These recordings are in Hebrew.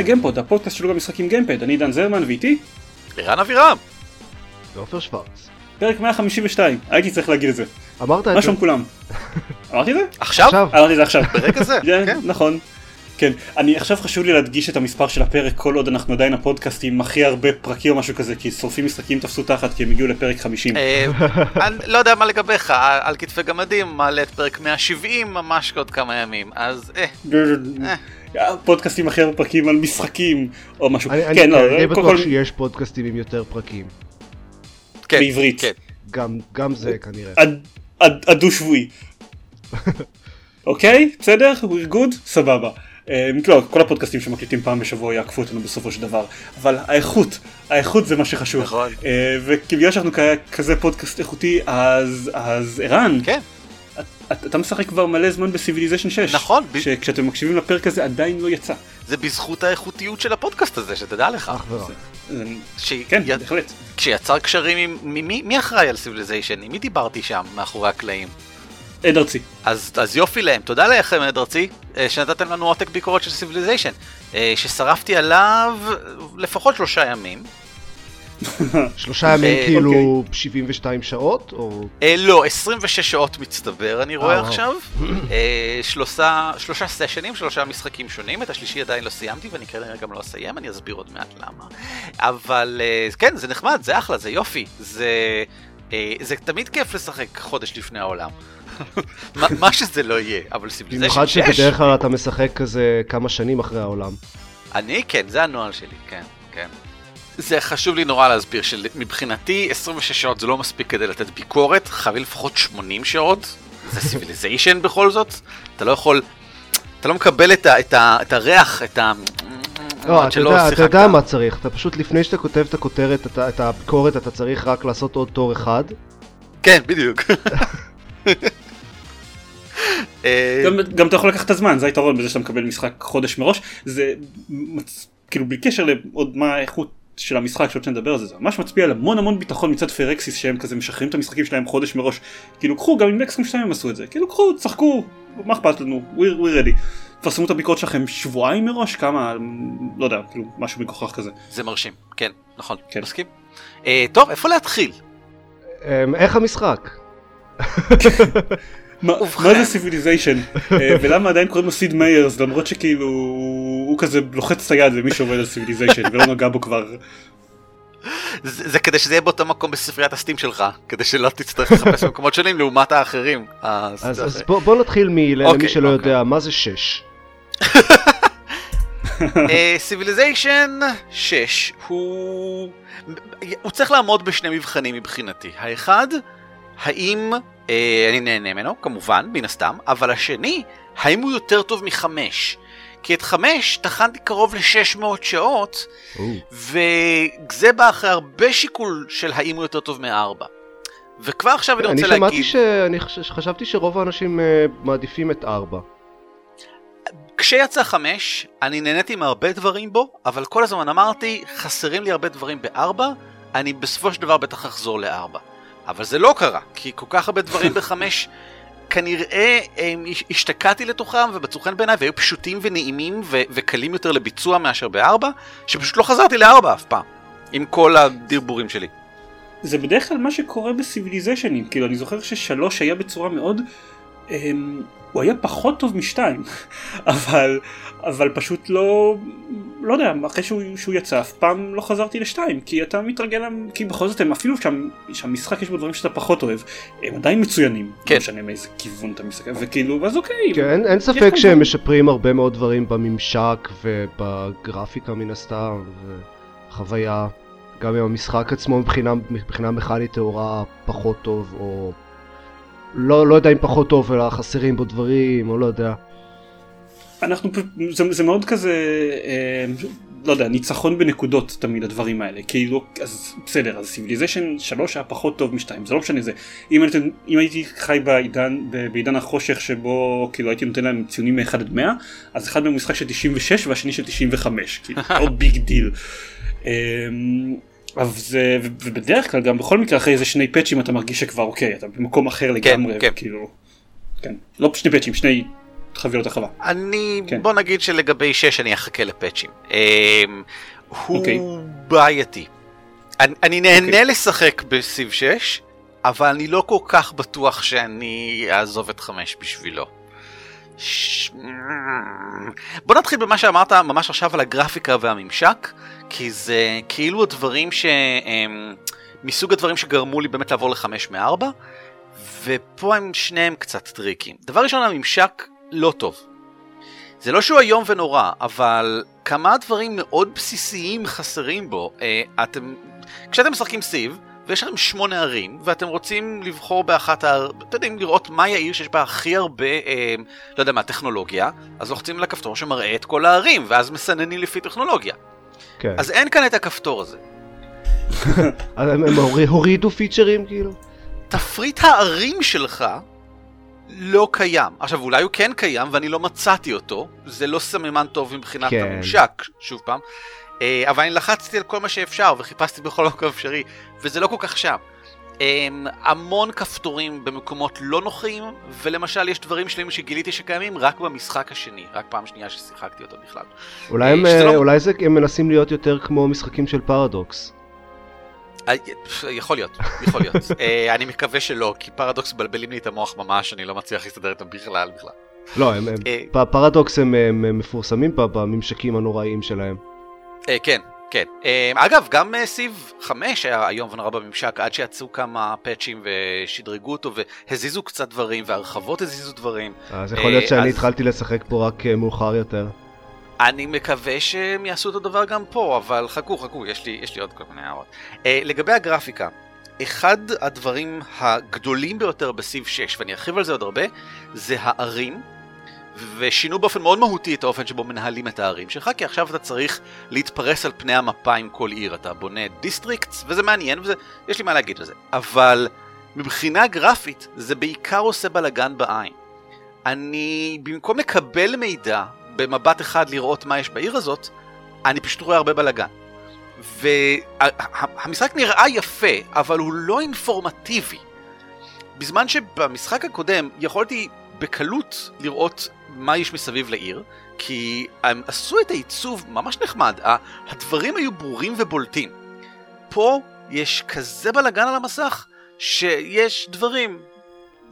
לגיימפוד, הפודקאסט שלו במשחקים גיימפד, אני דן זרמן ואיתי ערן אבירם. ועופר שוורץ. פרק 152, הייתי צריך להגיד את זה. אמרת את מה זה? שלום כולם? אמרתי את זה? עכשיו? אמרתי את זה עכשיו. ברגע זה, כן, כן. נכון. כן, אני עכשיו חשוב לי להדגיש את המספר של הפרק כל עוד אנחנו עדיין הפודקאסט עם הכי הרבה פרקים או משהו כזה כי שורפים משחקים תפסו תחת כי הם הגיעו לפרק 50. אה, אני לא יודע מה לגביך, על על כתפי גמדים מעלה את פרק 170 ממש עוד כמה ימים, אז אה, פודקאסטים הכי הרבה פרקים על משחקים או משהו. אני אני- כן, לא, אני קודם בטוח כל שיש פודקאסטים עם יותר פרקים. כן, בעברית. כן. גם גם זה כנראה. הד- הד- הדו שבועי. אוקיי? בסדר? we're good? סבבה. אה, לא, כל הפודקאסטים שמקליטים פעם בשבוע יעקפו אותנו בסופו של דבר, אבל האיכות, האיכות זה מה שחשוב. נכון. אה, ובגלל שאנחנו כזה פודקאסט איכותי, אז אז ערן, כן, אתה משחק כבר מלא זמן ב Civilization 6. נכון, ב- שכשאתם מקשיבים לפרק הזה עדיין לא יצא. זה בזכות האיכותיות של הפודקאסט הזה, שתדע לך. ש- כן, י- בהחלט. כשיצר קשרים עם... מי- מי מי אחראי על Civilization? עם מי דיברתי שם מאחורי הקלעים? הד ארצי. אז, אז יופי להם, תודה לכם הד ארצי, אה, שנתתם לנו עותק ביקורת של Civilization, אה, ששרפתי עליו לפחות שלושה ימים. שלושה ימים אה, כאילו 72 שעות או אה, לא, 26 שעות מצטבר אני רואה אה. עכשיו. שלושה, סשנים, שלושה משחקים שונים, את השלישי עדיין לא סיימתי ואני כנראה גם לא אסיים, אני אסביר עוד מעט למה. אבל כן, זה נחמד, זה אחלה, זה יופי. זה, זה תמיד כיף לשחק חודש לפני העולם. מה, שזה לא יהיה, אבל סיביליזיישן במיוחד 6, שבדרך כלל אתה משחק כזה כמה שנים אחרי העולם. אני כן, זה הנוהל שלי, כן, כן. זה חשוב לי נורא להסביר שמבחינתי 26 שעות זה לא מספיק כדי לתת ביקורת, חייבים לפחות 80 שעות, זה סיביליזיישן בכל זאת, אתה לא יכול, אתה לא מקבל את, ה, את, ה, את הריח, את ה... לא, אתה יודע, אתה. יודע מה צריך, אתה פשוט לפני שאתה כותב את הכותרת, אתה- את הביקורת, אתה צריך רק לעשות עוד תור אחד. כן, בדיוק. אה, גם, גם אתה יכול לקחת את הזמן, זה היתרון בזה שאתה מקבל משחק חודש מראש, זה. כאילו בלי קשר לעוד מה האיכות של המשחק שעוד שנדבר על זה, זה ממש מצביע על המון המון ביטחון מצד פיראקסיס שהם כזה משחררים את המשחקים שלהם חודש מראש, כאילו קחו, גם עם אקסקום 2 הם עשו את זה, כאילו קחו, תשחקו, מה אכפת לנו, we're, we're ready. תפרסמו את הביקורת שלכם שבועיים מראש, כמה, לא יודע, כאילו משהו מגוחך כזה. זה מרשים, כן, נכון, כן. מסכים. אה, טוב, איפה להתחיל? אמ, איך המשחק? מה זה סיביליזיישן ולמה עדיין קוראים לו סיד מיירס למרות שכאילו הוא כזה לוחץ את היד למי שעובד על סיביליזיישן ולא נגע בו כבר זה, כדי שזה יהיה באותו מקום בספריית הסטים שלך, כדי שלא תצטרך לחפש במקומות שונים לעומת האחרים. אז, אז בוא נתחיל מ... אוקיי, למי שלא אוקיי. יודע, מה זה 6? סיביליזיישן 6 הוא... הוא צריך לעמוד בשני מבחנים מבחינתי. האחד, האם אה, אני נהנה ממנו, כמובן, מן הסתם, אבל השני, האם הוא יותר טוב מחמש? כי את חמש טחנתי קרוב ל-600 שעות, או. וזה בא אחרי הרבה שיקול של האם הוא יותר טוב מארבע. וכבר עכשיו אני אני רוצה שמעתי להגיד, ש... אני חש- חשבתי שרוב האנשים אה, מעדיפים את 4. כשיצא חמש, אני נהניתי מהרבה דברים בו, אבל כל הזמן אמרתי, חסרים לי הרבה דברים בארבע, אני בסופו של דבר בטח אחזור לארבע. אבל זה לא קרה, כי כל כך הרבה דברים בחמש, כנראה הם, הש- השתקעתי לתוכם ובצאו חן בעיניי, והיו פשוטים ונעימים ו- וקלים יותר לביצוע מאשר בארבע, שפשוט לא חזרתי לארבע אף פעם, עם כל הדרבורים שלי. זה בדרך כלל מה שקורה בסיביליזיישנים כאילו אני זוכר ששלוש היה בצורה מאוד הוא היה פחות טוב משתיים אבל אבל פשוט לא לא יודע אחרי שהוא, שהוא יצא אף פעם לא חזרתי לשתיים כי אתה מתרגל כי בכל זאת הם אפילו שם שהמשחק יש בו דברים שאתה פחות אוהב הם עדיין מצוינים כן. לא משנה מאיזה כיוון אתה מסתכל וכאילו אז אוקיי כן, אין, אין ספק שהם דברים. משפרים הרבה מאוד דברים בממשק ובגרפיקה מן הסתם, וחוויה. גם אם המשחק עצמו מבחינה, מבחינה מכנית טהורה פחות טוב, או... לא, לא יודע אם פחות טוב, אלא חסרים בו דברים, או לא יודע. אנחנו זה, זה מאוד כזה אה, לא יודע ניצחון בנקודות תמיד הדברים האלה כאילו אז בסדר אז סיביליזיישן 3 היה פחות טוב משתיים זה לא משנה זה אם, הייתי, אם הייתי חי בעידן בעידן החושך שבו כאילו הייתי נותן להם ציונים מ-1 עד 100 אז אחד מהם משחק של 96 והשני של 95 כאילו לא big deal. ו- ובדרך כלל גם בכל מקרה אחרי איזה שני פאצ'ים אתה מרגיש שכבר אוקיי אתה במקום אחר לגמרי כן. כאילו כן לא שני פאצ'ים שני חבילות הרחבה. אני, כן. בוא נגיד שלגבי 6 אני אחכה לפאצ'ים. אמ, הוא אוקיי. בעייתי. אני, אני נהנה אוקיי. לשחק בסיב 6, אבל אני לא כל כך בטוח שאני אעזוב את 5 בשבילו. ש... בוא נתחיל במה שאמרת ממש עכשיו על הגרפיקה והממשק, כי זה כאילו הדברים ש... הם מסוג הדברים שגרמו לי באמת לעבור ל-5 מ-4, ופה הם שניהם קצת טריקים. דבר ראשון, הממשק לא טוב. זה לא שהוא איום ונורא, אבל כמה דברים מאוד בסיסיים חסרים בו. אה, אתם, כשאתם משחקים סיב, ויש לכם שמונה ערים, ואתם רוצים לבחור באחת הערים, אתם יודעים, לראות מהי העיר שיש בה הכי הרבה, אה, לא יודע מה, טכנולוגיה, אז לוחצים על הכפתור שמראה את כל הערים, ואז מסננים לפי טכנולוגיה. כן. אז אין כאן את הכפתור הזה. הם הם הורי- הורידו פיצ'רים כאילו? תפריט הערים שלך לא קיים. עכשיו, אולי הוא כן קיים ואני לא מצאתי אותו, זה לא סממן טוב מבחינת כן. הממשק, שוב פעם. אה, אבל אני לחצתי על כל מה שאפשר וחיפשתי בכל מקום אפשרי, וזה לא כל כך שם. אה, המון כפתורים במקומות לא נוחים, ולמשל יש דברים שלמים שגיליתי שקיימים רק במשחק השני, רק פעם שנייה ששיחקתי אותו בכלל. אולי הם, שזה לא- אה, אולי זה, הם מנסים להיות יותר כמו משחקים של פרדוקס. אה, יכול להיות, יכול להיות. אה, אני מקווה שלא, כי פרדוקס מבלבלים לי את המוח ממש, אני לא מצליח להסתדר איתם בכלל בכלל. לא, הם, הם, אה, פרדוקס הם, הם, הם מפורסמים בממשקים הנוראיים שלהם. אה, כן, כן. אה, אגב, גם אה, סיב 5 היה איום ונורא בממשק, עד שיצאו כמה פאצ'ים ושדרגו אותו והזיזו קצת דברים, והרחבות הזיזו דברים. אז יכול להיות שאני אז- התחלתי לשחק פה רק אה, מאוחר יותר. אני מקווה שהם יעשו אותו דבר גם פה, אבל חכו, חכו, יש לי, יש לי עוד כל מיני הערות. אה, לגבי הגרפיקה, אחד הדברים הגדולים ביותר בסיב 6, ואני ארחיב על זה עוד הרבה, זה הערים, ושינו באופן מאוד מהותי את האופן שבו מנהלים את הערים שלך, כי עכשיו אתה צריך להתפרס על פני המפה עם כל עיר, אתה בונה districts, וזה מעניין, ויש לי מה להגיד על זה. אבל מבחינה גרפית, זה בעיקר עושה בלאגן בעין. אני, במקום לקבל מידע במבט אחד לראות מה יש בעיר הזאת, אני פשוט רואה הרבה בלאגן. והמשחק נראה יפה, אבל הוא לא אינפורמטיבי. בזמן שבמשחק הקודם יכולתי בקלות לראות מה יש מסביב לעיר, כי הם עשו את העיצוב ממש נחמד, הדברים היו ברורים ובולטים. פה יש כזה בלאגן על המסך, שיש דברים,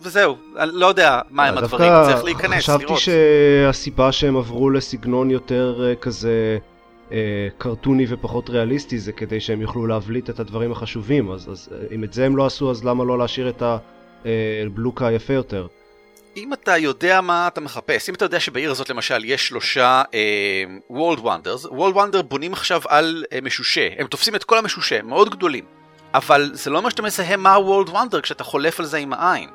וזהו, אני לא יודע מה הם אה, הדברים, צריך להיכנס, חשבתי לראות. שהסיבה שהם עברו לסגנון יותר אה, כזה אה, קרטוני ופחות ריאליסטי זה כדי שהם יוכלו להבליט את הדברים החשובים, אז, אז אם את זה הם לא עשו אז למה לא להשאיר את הבלוק היפה יותר? אם אתה יודע מה אתה מחפש, אם אתה יודע שבעיר הזאת למשל יש שלושה אה, World Wonders, World Wonder בונים עכשיו על אה, משושה, הם תופסים את כל המשושה, הם מאוד גדולים. אבל זה לא אומר שאתה מזהה מה ה-World Wonder כשאתה חולף על זה עם העין.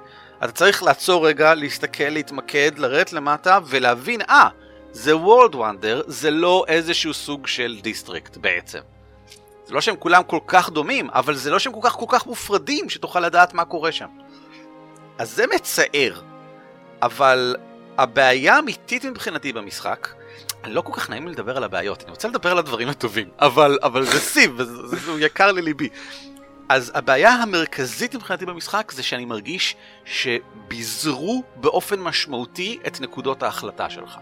אתה צריך לעצור רגע, להסתכל, להתמקד, לרדת למטה ולהבין, אה, זה World Wonder, זה לא איזשהו סוג של district בעצם. זה לא שהם כולם כל כך דומים, אבל זה לא שהם כל כך כל כך מופרדים שתוכל לדעת מה קורה שם. אז זה מצער. אבל הבעיה האמיתית מבחינתי במשחק, לא כל כך נעים לי לדבר על הבעיות, אני רוצה לדבר על הדברים הטובים, אבל, אבל זה זה, זה יקר לליבי. אז הבעיה המרכזית מבחינתי במשחק זה שאני מרגיש שביזרו באופן משמעותי את נקודות ההחלטה שלך.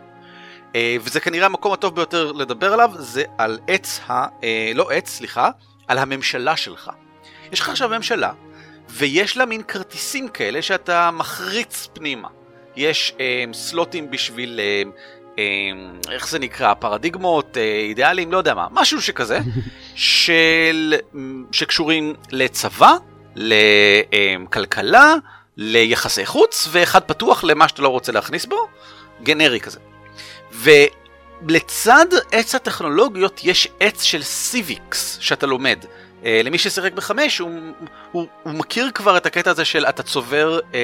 אה, וזה כנראה המקום הטוב ביותר לדבר עליו, זה על עץ ה... אה, לא עץ, סליחה, על הממשלה שלך. יש לך עכשיו ממשלה, ויש לה מין כרטיסים כאלה שאתה מחריץ פנימה. יש אה, סלוטים בשביל, אה, אה, איך זה נקרא, פרדיגמות, אה, אידיאלים, לא יודע מה, משהו שכזה, של, שקשורים לצבא, לכלכלה, ליחסי חוץ, ואחד פתוח למה שאתה לא רוצה להכניס בו, גנרי כזה. ולצד עץ הטכנולוגיות יש עץ של סיביקס שאתה לומד. Uh, למי ששיחק בחמש, הוא, הוא, הוא מכיר כבר את הקטע הזה של אתה צובר uh,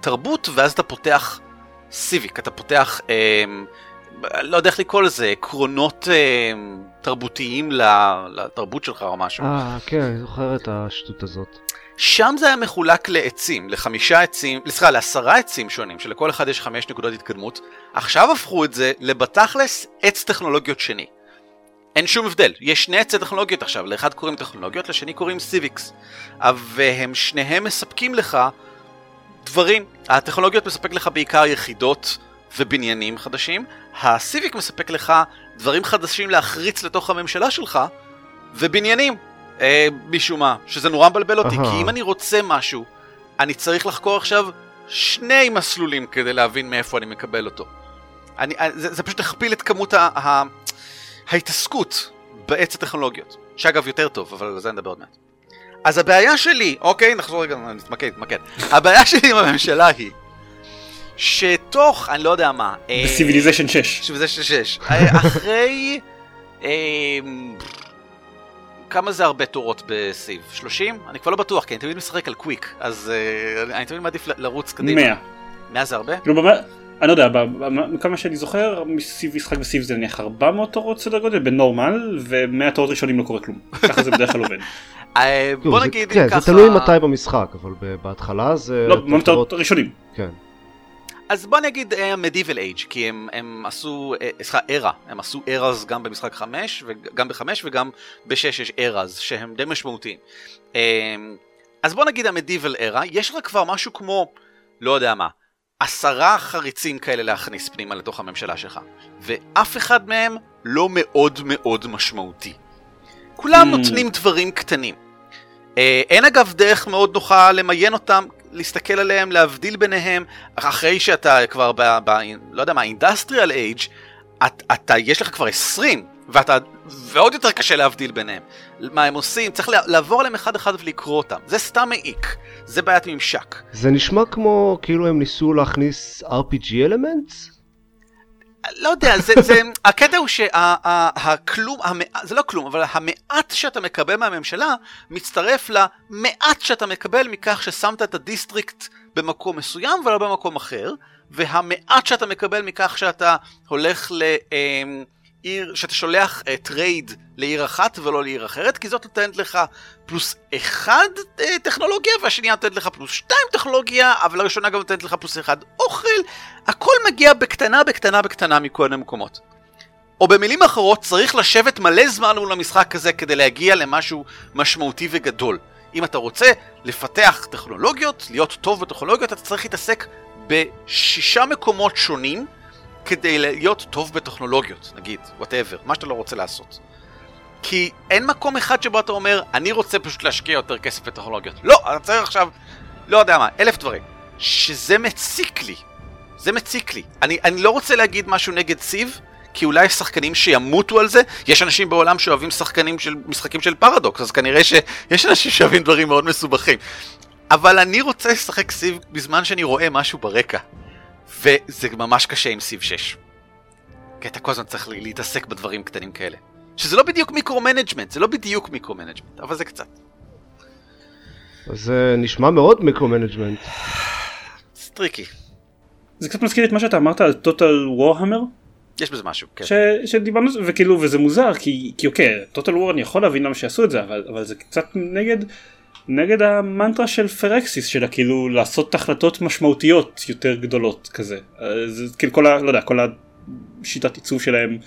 תרבות ואז אתה פותח סיביק, אתה פותח, uh, לא יודע איך לקרוא לזה, עקרונות uh, תרבותיים לתרבות שלך או משהו. אה, כן, אני זוכר את השטות הזאת. שם זה היה מחולק לעצים, לחמישה עצים, סליחה, לעשרה עצים שונים, שלכל אחד יש חמש נקודות התקדמות. עכשיו הפכו את זה לבתכלס עץ טכנולוגיות שני. אין שום הבדל, יש שני עצי טכנולוגיות עכשיו, לאחד קוראים טכנולוגיות, לשני קוראים סיביקס. והם שניהם מספקים לך דברים. הטכנולוגיות מספק לך בעיקר יחידות ובניינים חדשים, הסיביק מספק לך דברים חדשים להחריץ לתוך הממשלה שלך, ובניינים, אה, משום מה, שזה נורא מבלבל אותי. כי אם אני רוצה משהו, אני צריך לחקור עכשיו שני מסלולים כדי להבין מאיפה אני מקבל אותו. אני, אה, זה, זה פשוט הכפיל את כמות ה, ה, ההתעסקות בעץ הטכנולוגיות, שאגב יותר טוב, אבל על זה נדבר עוד מעט. אז הבעיה שלי, אוקיי, נחזור רגע, נתמקד, נתמקד. הבעיה שלי עם הממשלה היא, שתוך, אני לא יודע מה, אה, בסיביליזיישן 6. שזה שש. אה, אחרי... אה, כמה זה הרבה תורות בסיב? 30? אני כבר לא בטוח, כי אני תמיד משחק על קוויק, אז אני תמיד מעדיף לרוץ קדימה. 100. 100 זה הרבה? אני לא יודע, כמה שאני זוכר, סיב- משחק בסיב זה נניח 400 תורות סדר גודל בנורמל, ו-100 תורות ראשונים לא קורה כלום. ככה זה בדרך כלל עובד. אה, בוא זה- נגיד כן, ככה... זה תלוי מתי במשחק, אבל ב- בהתחלה זה... לא, תורות ראשונים. כן. אז בוא נגיד מדיבל אייג' כי הם, הם עשו, אה, סליחה, ארה, הם עשו ארז גם במשחק 5, וגם ב-5 וגם ב-6 יש ארז, שהם די משמעותיים. אה, אז בוא נגיד המדיבל ארה, יש לך כבר משהו כמו, לא יודע מה, עשרה חריצים כאלה להכניס פנימה לתוך הממשלה שלך, ואף אחד מהם לא מאוד מאוד משמעותי. כולם Mm. נותנים דברים קטנים. אה, אין אגב דרך מאוד נוחה למיין אותם, להסתכל עליהם, להבדיל ביניהם, אחרי שאתה כבר ב... ב לא יודע מה, אינדסטריאל אייג', את, אתה, יש לך כבר 20, ואתה, ועוד יותר קשה להבדיל ביניהם. מה הם עושים, צריך לעבור עליהם אחד אחד ולקרוא אותם. זה סתם מעיק, זה בעיית ממשק. זה נשמע כמו כאילו הם ניסו להכניס RPG elements? לא יודע, זה, זה, הקטע הוא שהכלום, זה לא כלום, אבל המעט שאתה מקבל מהממשלה מצטרף למעט שאתה מקבל מכך ששמת את ה district במקום מסוים ולא במקום אחר, והמעט שאתה מקבל מכך שאתה הולך לעיר, שאתה שולח uh, trade לעיר אחת ולא לעיר אחרת, כי זאת נותנת לך פלוס אחד uh, טכנולוגיה, והשנייה נותנת לך פלוס שתיים טכנולוגיה, אבל הראשונה גם נותנת לך פלוס אחד אוכל, הכל מגיע בקטנה בקטנה בקטנה מכל מיני מקומות. או במילים אחרות, צריך לשבת מלא זמן מול המשחק הזה כדי להגיע למשהו משמעותי וגדול. אם אתה רוצה לפתח טכנולוגיות, להיות טוב בטכנולוגיות, אתה צריך להתעסק בשישה מקומות שונים כדי להיות טוב בטכנולוגיות, נגיד, whatever, מה שאתה לא רוצה לעשות. כי אין מקום אחד שבו אתה אומר, אני רוצה פשוט להשקיע יותר כסף בטכנולוגיות. לא, אתה צריך עכשיו, לא יודע מה, אלף דברים. שזה מציק לי. זה מציק לי. אני, אני לא רוצה להגיד משהו נגד סיב, כי אולי יש שחקנים שימותו על זה. יש אנשים בעולם שאוהבים שחקנים של משחקים של פרדוקס, אז כנראה שיש אנשים שאוהבים דברים מאוד מסובכים. אבל אני רוצה לשחק סיב בזמן שאני רואה משהו ברקע. וזה ממש קשה עם סיב 6. כי אתה כל הזמן צריך להתעסק בדברים קטנים כאלה. שזה לא בדיוק micro-management, זה לא בדיוק micro-management, אבל זה קצת. זה נשמע מאוד micro-management. זה טריקי. זה קצת מזכיר את מה שאתה אמרת על טוטל וור וורהמר, יש בזה משהו, כן. ש... שדיברנו וכאילו וזה מוזר כי, כי אוקיי טוטל וור אני יכול להבין למה שעשו את זה אבל, אבל זה קצת נגד נגד המנטרה של פרקסיס של כאילו לעשות החלטות משמעותיות יותר גדולות כזה. אה, זה כאילו כל ה... לא יודע כל השיטת עיצוב שלהם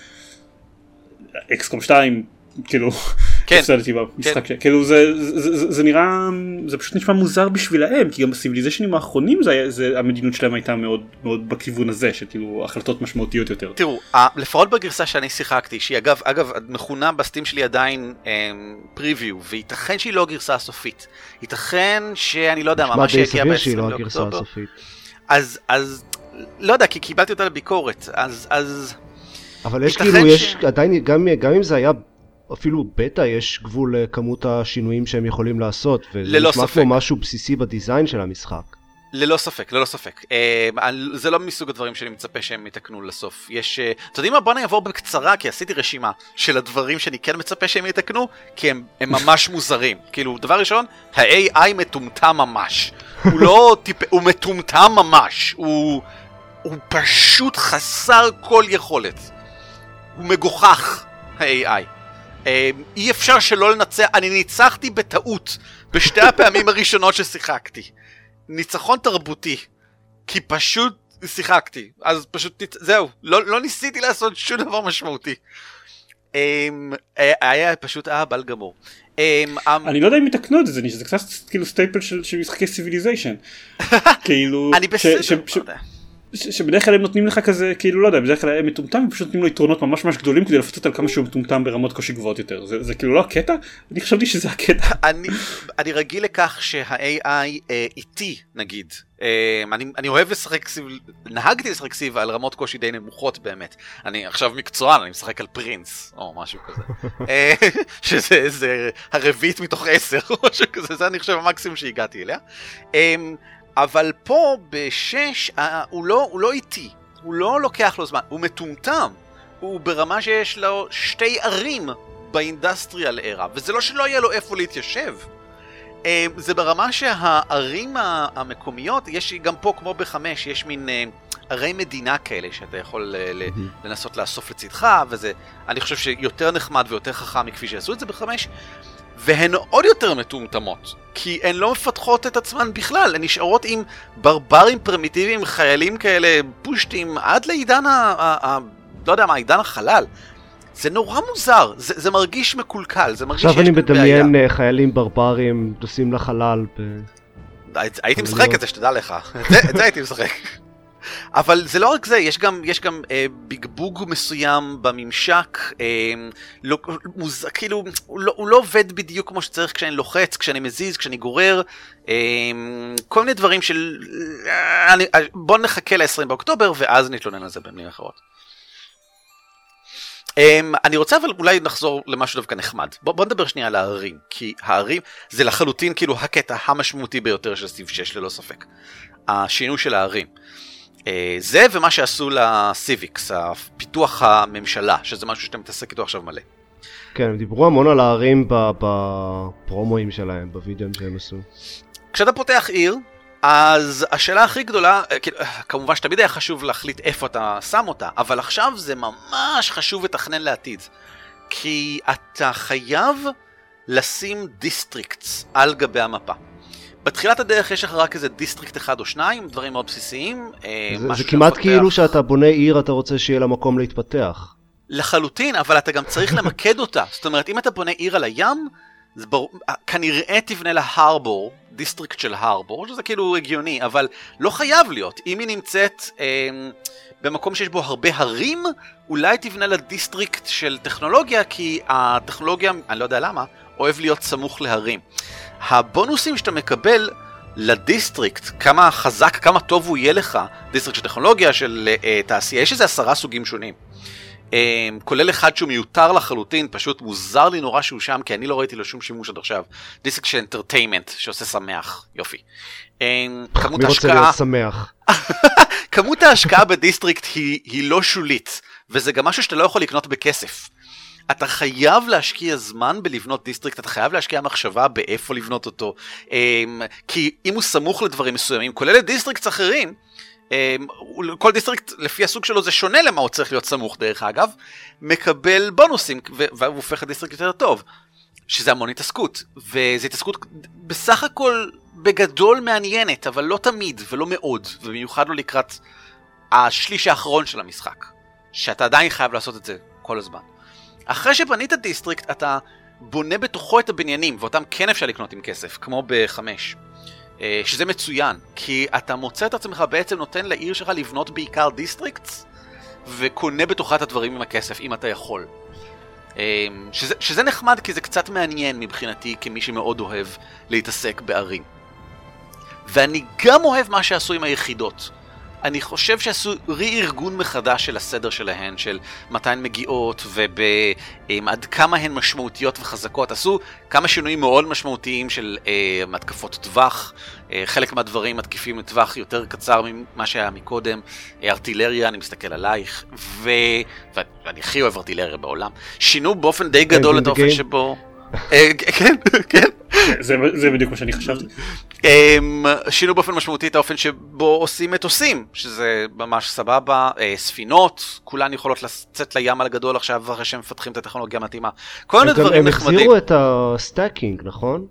אקסקום 2 כאילו כן, הפסדתי במשחק כן. כאילו זה, זה, זה, זה נראה זה פשוט נשמע מוזר בשבילהם כי גם בסיביליזיישנים האחרונים זה, זה המדיניות שלהם הייתה מאוד מאוד בכיוון הזה של כאילו החלטות משמעותיות יותר. תראו, לפחות בגרסה שאני שיחקתי, שהיא אגב, אגב, מכונה בסטים שלי עדיין פריוויו, וייתכן שהיא לא הגרסה הסופית. ייתכן שאני לא יודע סביר שהיא ב-20 לא הגרסה לאוקטובר. הסופית. אז, אז, לא יודע, כי קיבלתי אותה לביקורת, אז, אז, אבל יש כאילו, ש- יש עדיין, גם, גם אם זה היה אפילו בטא, יש גבול לכמות השינויים שהם יכולים לעשות. וזה נשמע. כמו משהו בסיסי בדיזיין של המשחק. ללא ספק, ללא ספק. אה, זה לא מסוג הדברים שאני מצפה שהם יתקנו לסוף. יש... אה, אתם יודעים מה? בוא נעבור בקצרה, כי עשיתי רשימה של הדברים שאני כן מצפה שהם יתקנו, כי הם, הם ממש מוזרים. כאילו, דבר ראשון, ה-AI מטומטם ממש. הוא לא טיפ... הוא מטומטם ממש. הוא... הוא פשוט חסר כל יכולת. הוא מגוחך, ה-AI. אה, אי אפשר שלא לנצח, אני ניצחתי בטעות בשתי הפעמים הראשונות ששיחקתי. ניצחון תרבותי, כי פשוט שיחקתי, אז פשוט. זהו, לא, לא ניסיתי לעשות שום דבר משמעותי. אמ, היה פשוט היה בל גמור. אמ, אמ, אני לא יודע אם יתקנו את זה, זה קצת כאילו staple של משחקי Civilization. כאילו, אני בסדר, לא. שבדרך כלל הם נותנים לך כזה כאילו לא יודע בדרך כלל הם מטומטם פשוט נותנים לו יתרונות ממש ממש גדולים כדי לפצות על כמה שהוא מטומטם ברמות קושי גבוהות יותר. זה, זה כאילו לא הקטע? אני חשבתי שזה הקטע. אני, אני רגיל לכך שה-AI אה, איטי נגיד. אה, אני, אני אוהב לשחק Civ נהגתי לשחק Civ על רמות קושי די נמוכות באמת. אני עכשיו מקצוען אני משחק על פרינס או משהו כזה. אה, שזה זה הרביעית מתוך עשר או משהו כזה זה אני חושב המקסימום שהגעתי אליה. אה, אבל פה בשש אה, הוא לא, הוא לא איטי, הוא לא לוקח לו זמן, הוא מטומטם. הוא ברמה שיש לו שתי ערים באינדסטריאל ארה, וזה לא שלא יהיה לו איפה להתיישב. אה, זה ברמה שהערים המקומיות, יש גם פה כמו בחמש, יש מין אה, ערי מדינה כאלה שאתה יכול לנסות לאסוף לצדך, וזה, אני חושב שיותר נחמד ויותר חכם מכפי שעשו את זה בחמש. והן עוד יותר מטומטמות, כי הן לא מפתחות את עצמן בכלל, הן נשארות עם ברברים פרימיטיביים, חיילים כאלה פושטים, עד לעידן ה... ה, ה לא יודע מה, עידן החלל. זה נורא מוזר, זה, זה מרגיש מקולקל, זה מרגיש שיש כאן בעיה. עכשיו אני מדמיין אה, חיילים ברברים נוסעים לחלל. ב... הייתי משחק את זה, שתדע לך. את זה הייתי משחק. אבל זה לא רק זה, יש גם, יש גם אה, בגבוג מסוים בממשק, אה, לא, מוז, כאילו, הוא לא, הוא לא עובד בדיוק כמו שצריך כשאני לוחץ, כשאני מזיז, כשאני גורר, אה, כל מיני דברים של... אה, אני, אה, בוא נחכה ל-20 באוקטובר ואז נתלונן על זה במילים אחרות. Um, אני רוצה אבל אולי נחזור למשהו דווקא נחמד. בוא, בוא נדבר שנייה על הערים, כי הערים זה לחלוטין כאילו הקטע המשמעותי ביותר של סטיב 6 ללא ספק. השינוי של הערים. אה, זה ומה שעשו לסיביקס, פיתוח הממשלה, שזה משהו שאתה מתעסק איתו עכשיו מלא. כן, הם דיברו המון על הערים בפרומואים שלהם, בווידאוים שהם עשו. כשאתה פותח עיר, אז השאלה הכי גדולה, אה, כאילו, כמובן שתמיד היה חשוב להחליט איפה אתה שם אותה, אבל עכשיו זה ממש חשוב לתכנן לעתיד. כי אתה חייב לשים districts על גבי המפה. בתחילת הדרך יש לך רק איזה district אחד או שניים, דברים מאוד בסיסיים. אה, זה, זה כמעט לפתח... כאילו שאתה בונה עיר, אתה רוצה שיהיה לה מקום להתפתח. לחלוטין, אבל אתה גם צריך למקד אותה. זאת אומרת, אם אתה בונה עיר על הים, זה בר... כנראה תבנה לה harbor, district של harbor, שזה כאילו הגיוני, אבל לא חייב להיות. אם היא נמצאת אה, במקום שיש בו הרבה הרים, אולי תבנה לה district של טכנולוגיה, כי הטכנולוגיה, אני לא יודע למה, אוהב להיות סמוך להרים. הבונוסים שאתה מקבל ל district, כמה חזק, כמה טוב הוא יהיה לך, district של טכנולוגיה, של uh, תעשייה, יש איזה עשרה סוגים שונים. Um, כולל אחד שהוא מיותר לחלוטין, פשוט מוזר לי נורא שהוא שם, כי אני לא ראיתי לו שום שימוש עד עכשיו. district של entertainment, שעושה שמח, יופי. Um, כמות ההשקעה... מי רוצה להיות שמח? כמות ההשקעה ב district היא, היא לא שולית, וזה גם משהו שאתה לא יכול לקנות בכסף. אתה חייב להשקיע זמן בלבנות district, אתה חייב להשקיע מחשבה באיפה לבנות אותו, אמ, כי אם הוא סמוך לדברים מסוימים, כולל ל districts אחרים, אמ, כל district לפי הסוג שלו זה שונה למה הוא צריך להיות סמוך דרך אגב, מקבל בונוסים והוא הופך ל district יותר טוב, שזה המון התעסקות, וזו התעסקות בסך הכל בגדול מעניינת, אבל לא תמיד ולא מאוד, ובמיוחד לא לקראת השליש האחרון של המשחק, שאתה עדיין חייב לעשות את זה כל הזמן. אחרי שבנית district אתה בונה בתוכו את הבניינים, ואותם כן אפשר לקנות עם כסף, כמו בחמש. אה, שזה מצוין, כי אתה מוצא את עצמך בעצם נותן לעיר שלך לבנות בעיקר districts, וקונה בתוכה את הדברים עם הכסף, אם אתה יכול. אה, שזה, שזה נחמד כי זה קצת מעניין מבחינתי כמי שמאוד אוהב להתעסק בערים. ואני גם אוהב מה שעשו עם היחידות. אני חושב שעשו רי-ארגון מחדש של הסדר שלהן, של מתי הן מגיעות ועד כמה הן משמעותיות וחזקות. עשו כמה שינויים מאוד משמעותיים של אה, התקפות טווח, אה, חלק מהדברים מתקיפים לטווח יותר קצר ממה שהיה מקודם, אה, ארטילריה, אני מסתכל עלייך, ו... ואני הכי אוהב ארטילריה בעולם. שינו באופן די גדול את האופן שבו... אה, כן, כן. זה בדיוק מה שאני חשבתי. אמ, שינו באופן משמעותי את האופן שבו עושים מטוסים, שזה ממש סבבה, אה, ספינות, כולן יכולות לצאת לים על הגדול עכשיו אחרי שהם מפתחים את הטכנולוגיה המתאימה. כל מיני דברים נחמדים. הם החזירו את ה stacking, נכון?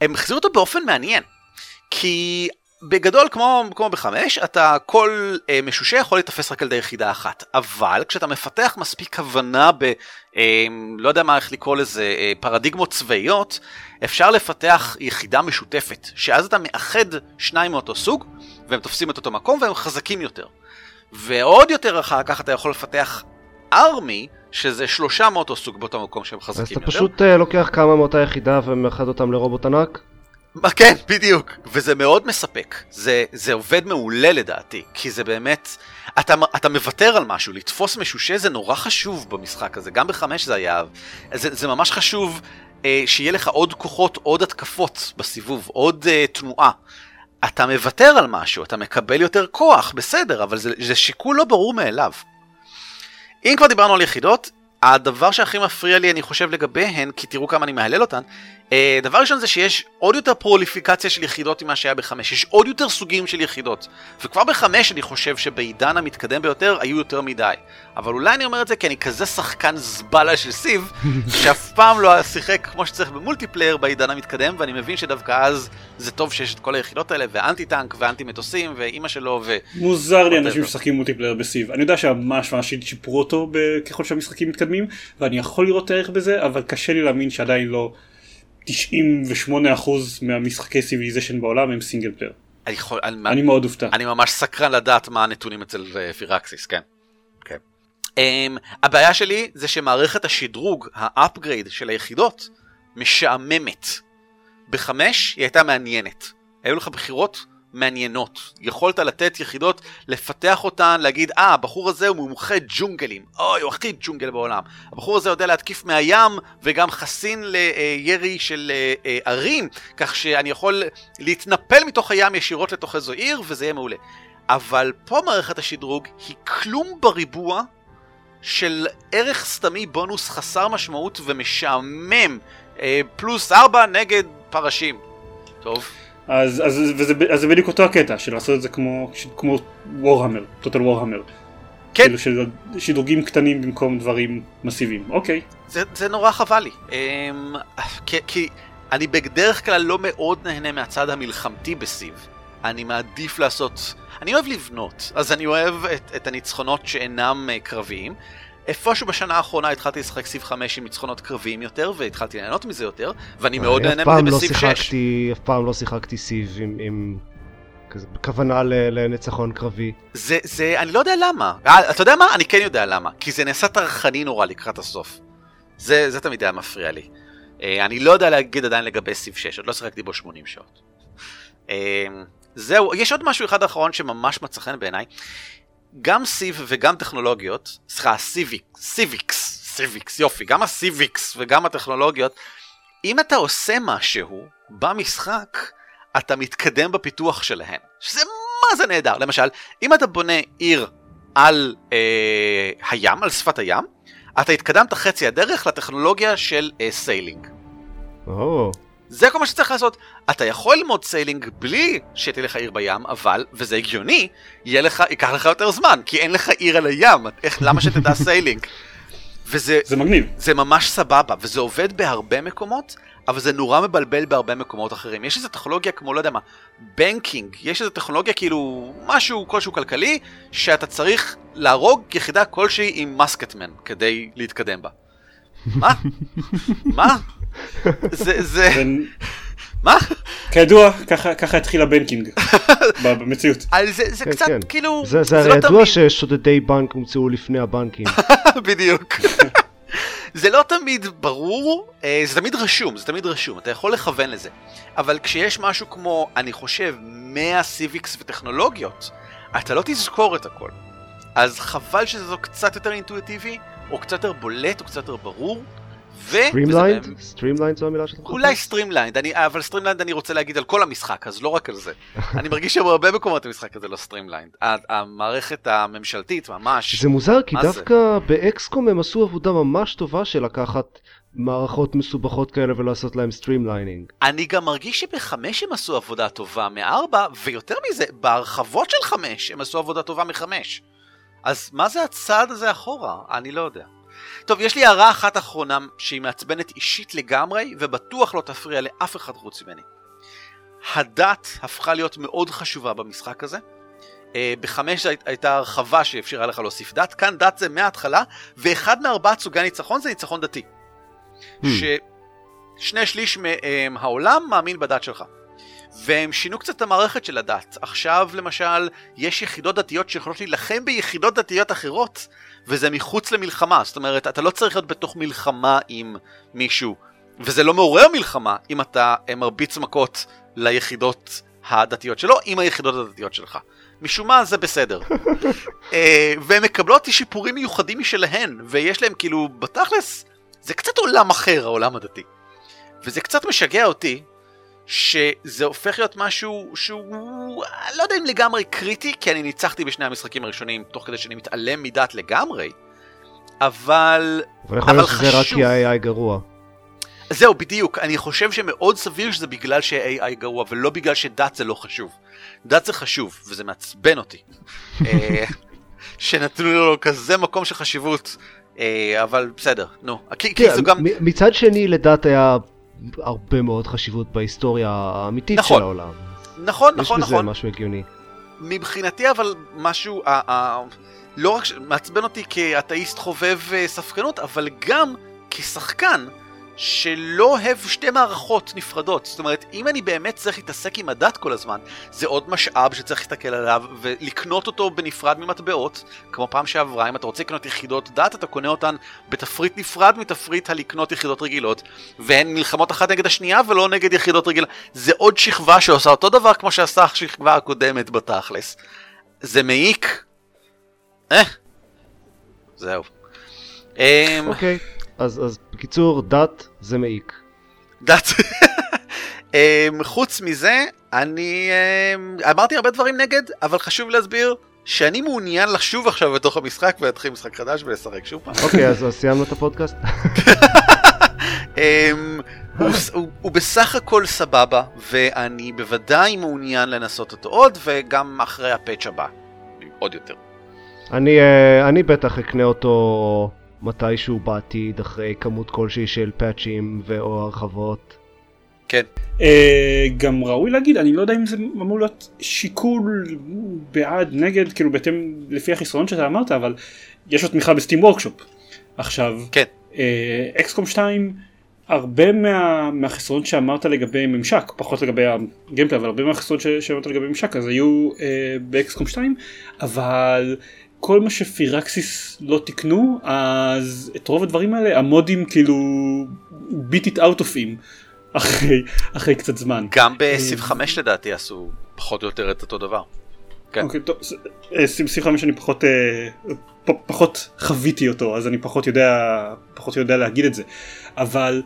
הם החזירו אותו באופן מעניין, כי בגדול, כמו, כמו בחמש, אתה כל אה, משושה יכול להתאפס רק על ידי יחידה אחת. אבל כשאתה מפתח מספיק הבנה ב... אה, לא יודע מה איך לקרוא לזה, אה, פרדיגמות צבאיות, אפשר לפתח יחידה משותפת, שאז אתה מאחד שניים מאותו סוג, והם תופסים את אותו מקום והם חזקים יותר. ועוד יותר אחר כך אתה יכול לפתח ארמי, שזה שלושה מאותו סוג באותו מקום שהם חזקים אז אתה יותר. פשוט אה, לוקח כמה מאותה יחידה ומאחד אותם לרובוט ענק? מה, כן, בדיוק. וזה מאוד מספק. זה, זה עובד מעולה לדעתי, כי זה באמת... אתה, אתה מוותר על משהו, לתפוס משושה זה נורא חשוב במשחק הזה, גם בחמש זה היה... זה, זה ממש חשוב אה, שיהיה לך עוד כוחות, עוד התקפות בסיבוב, עוד אה, תנועה. אתה מוותר על משהו, אתה מקבל יותר כוח, בסדר, אבל זה, זה שיקול לא ברור מאליו. אם כבר דיברנו על יחידות, הדבר שהכי מפריע לי, אני חושב, לגביהן, כי תראו כמה אני מהלל אותן, דבר ראשון זה שיש עוד יותר פרוליפיקציה של יחידות ממה שהיה בחמש, יש עוד יותר סוגים של יחידות. וכבר בחמש אני חושב שבעידן המתקדם ביותר היו יותר מדי. אבל אולי אני אומר את זה כי אני כזה שחקן זבלה של סיב, שאף פעם לא שיחק כמו שצריך במולטיפלייר בעידן המתקדם, ואני מבין שדווקא אז זה טוב שיש את כל היחידות האלה, ואנטי טנק, ואנטי מטוסים, ואימא שלו, ו... מוזר לי אנשים. שמשחקים multiplayer ב Civ. אני יודע שממש ממש שיפרו אותו ככל שהמשחקים מתקדמים, ואני יכול לראות ערך בזה, אבל קשה לי להאמין שעדיין לא 98% מהמשחקי Civilization בעולם הם single player. אני, יכול, אני, אני מאוד אופתע. אני ממש סקרן לדעת מה הנתונים אצל אה, Firaxis, כן. כן. Um, הבעיה שלי זה שמערכת השדרוג, ה upgrade של היחידות, משעממת. בחמש היא הייתה מעניינת. היו לך בחירות מעניינות. יכולת לתת יחידות, לפתח אותן, להגיד, אה, הבחור הזה הוא מומחה ג'ונגלים. אוי, הוא הכי ג'ונגל בעולם. הבחור הזה יודע להתקיף מהים, וגם חסין לירי של אה, אה, ערים, כך שאני יכול להתנפל מתוך הים ישירות לתוך איזו עיר, וזה יהיה מעולה. אבל פה מערכת השדרוג היא כלום בריבוע של ערך סתמי בונוס חסר משמעות ומשעמם. אה, פלוס ארבע נגד פרשים. טוב. אז, אז, וזה, אז זה בדיוק אותו הקטע של לעשות את זה כמו, כמו וורהמר, טוטל וורהמר. כן. כאילו של שדרוגים קטנים במקום דברים מסיביים. אוקיי. זה, זה נורא חבל לי. אמ, כי, כי אני בדרך כלל לא מאוד נהנה מהצד המלחמתי בסיב. אני מעדיף לעשות... אני אוהב לבנות, אז אני אוהב את, את הניצחונות שאינם uh, קרביים. איפשהו בשנה האחרונה התחלתי לשחק סיב 5 עם ניצחונות קרביים יותר, והתחלתי ליהנות מזה יותר, ואני מאוד נהנה מזה לא בסיב 6. שיחקתי, אף פעם לא שיחקתי סיב עם, עם כזה, בכוונה לניצחון קרבי. זה, זה, אני לא יודע למה. אה, אתה יודע מה? אני כן יודע למה. כי זה נעשה טרחני נורא לקראת הסוף. זה, זה תמיד היה מפריע לי. אה, אני לא יודע להגיד עדיין לגבי סיב 6, עוד לא שיחקתי בו 80 שעות. אה, זהו, יש עוד משהו אחד אחרון שממש מצא חן בעיניי. גם civ וגם טכנולוגיות, סליחה, civic, civics, civics, יופי, גם ה civics וגם הטכנולוגיות, אם אתה עושה משהו במשחק, אתה מתקדם בפיתוח שלהן, שזה מה זה נהדר. למשל, אם אתה בונה עיר על אה, הים, על שפת הים, אתה התקדמת חצי הדרך לטכנולוגיה של אה, sailing. או, זה כל מה שצריך לעשות. אתה יכול ללמוד sailing בלי שתהיה לך עיר בים, אבל, וזה הגיוני, יהיה לך, ייקח לך יותר זמן, כי אין לך עיר על הים, איך, למה שתדע sailing? וזה זה מגניב. זה ממש סבבה, וזה עובד בהרבה מקומות, אבל זה נורא מבלבל בהרבה מקומות אחרים. יש איזו טכנולוגיה כמו, לא יודע מה, banking, יש איזו טכנולוגיה כאילו, משהו כלשהו כלכלי, שאתה צריך להרוג יחידה כלשהי עם musketmen כדי להתקדם בה. מה? מה? זה, זה, מה? כידוע, ככה, ככה התחיל הבנקינג במציאות. זה, זה כן, קצת כן. כאילו, זה, זה לא הרי ידוע תמיד- ששודדי בנק הומצאו לפני הבנקים. בדיוק. זה לא תמיד ברור, אה, זה תמיד רשום, זה תמיד רשום, אתה יכול לכוון לזה. אבל כשיש משהו כמו, אני חושב, 100 סיביקס וטכנולוגיות, אתה לא תזכור את הכל. אז חבל שזה קצת יותר אינטואיטיבי, או קצת יותר בולט, או קצת יותר ברור, ו... סטרימליינד? סטרימליינד זו המילה שאתה מחפש? אולי streamlined, אבל streamlined אני רוצה להגיד על כל המשחק, אז לא רק על זה. אני מרגיש שבהרבה מקומות המשחק הזה לא streamlined. המערכת הממשלתית ממש... זה מוזר כי? דווקא ב XCOM הם עשו עבודה ממש טובה של לקחת מערכות מסובכות כאלה ולעשות להם streamlining. אני גם מרגיש שבחמש הם עשו עבודה טובה מארבע, ויותר מזה, בהרחבות של חמש הם עשו עבודה טובה מחמש. אז מה זה הצעד הזה אחורה? אני לא יודע. טוב, יש לי הערה אחת אחרונה שהיא מעצבנת אישית לגמרי, ובטוח לא תפריע לאף אחד חוץ ממני. הדת הפכה להיות מאוד חשובה במשחק הזה. אה, בחמש הייתה הרחבה שאפשרה לך להוסיף דת, כאן דת זה מההתחלה, ואחד מארבעת סוגי הניצחון זה ניצחון דתי. Hmm. ששני שליש מהעולם מאמין בדת שלך. והם שינו קצת את המערכת של הדת. עכשיו למשל, יש יחידות דתיות שיכולות להילחם ביחידות דתיות אחרות, וזה מחוץ למלחמה. זאת אומרת, אתה לא צריך להיות בתוך מלחמה עם מישהו, וזה לא מעורר מלחמה אם אתה מרביץ מכות ליחידות הדתיות שלו עם היחידות הדתיות שלך. משום מה זה בסדר. אה, והן מקבלות שיפורים מיוחדים משלהן, ויש להם כאילו, בתכלס, זה קצת עולם אחר, העולם הדתי. וזה קצת משגע אותי, שזה הופך להיות משהו שהוא, לא יודע אם לגמרי קריטי, כי אני ניצחתי בשני המשחקים הראשונים, תוך כדי שאני מתעלם מדת לגמרי, אבל... אבל יכול להיות שזה רק כי ה-AI גרוע. זהו, בדיוק. אני חושב שמאוד סביר שזה בגלל ש-AI גרוע, ולא בגלל שדת זה לא חשוב. דת זה חשוב, וזה מעצבן אותי. אה, שנתנו לו כזה מקום של חשיבות, אה, אבל בסדר, נו. כי, כי זו גם... מצד שני, לדת היה הרבה מאוד חשיבות בהיסטוריה האמיתית נכון. של העולם. נכון, נכון, יש בזה נכון. משהו הגיוני. מבחינתי אבל משהו, ה- ה- לא רק מעצבן אותי כאתאיסט חובב אה, ספקנות, אבל גם כשחקן שלא אוהב שתי מערכות נפרדות. זאת אומרת, אם אני באמת צריך להתעסק עם הדת כל הזמן, זה עוד משאב שצריך להסתכל עליו ולקנות אותו בנפרד ממטבעות, כמו פעם שעברה, אם אתה רוצה לקנות יחידות דת, אתה קונה אותן בתפריט נפרד מתפריט הלקנות יחידות רגילות, והן נלחמות אחת נגד השנייה ולא נגד יחידות רגילות. זה עוד שכבה שעושה אותו דבר כמו שעשה השכבה הקודמת בתכלס. זה מעיק. אה. זהו. אמ, אוקיי, אז אז בקיצור, דת זה מעיק. דת. אמ, חוץ מזה, אני אמ, אמרתי הרבה דברים נגד, אבל חשוב להסביר שאני מעוניין לשוב עכשיו בתוך המשחק ולהתחיל משחק חדש ולשחק שוב פעם. אוקיי, אז סיימנו את הפודקאסט? אמ, הוא, הוא, הוא בסך הכל סבבה, ואני בוודאי מעוניין לנסות אותו עוד, וגם אחרי הפאץ' הבא. עוד יותר. אני אה, אני בטח אקנה אותו מתישהו בעתיד, אחרי כמות כלשהי של פאצ'ים ו/או הרחבות. כן. אה, גם ראוי להגיד אני לא יודע אם זה אמור להיות שיקול בעד נגד כאילו בהתאם לפי החסרונות שאתה אמרת אבל יש לו תמיכה בסטים וורקשופ. עכשיו כן. אקסקום 2 הרבה מה, מהחסרונות שאמרת לגבי ממשק פחות לגבי הגיימפלי אבל הרבה מהחסרונות ש- שאמרת לגבי ממשק אז היו אה, באקסקום 2 אבל כל מה שפירקסיס לא תיקנו אז את רוב הדברים האלה המודים כאילו beat it out of him אחרי, אחרי קצת זמן. גם בסיב 5 לדעתי עשו פחות או יותר את אותו דבר. כן. אוקיי, טוב, אה, סיב סיב 5 אני פחות, אה, פחות חוויתי אותו אז אני פחות יודע, פחות יודע להגיד את זה. אבל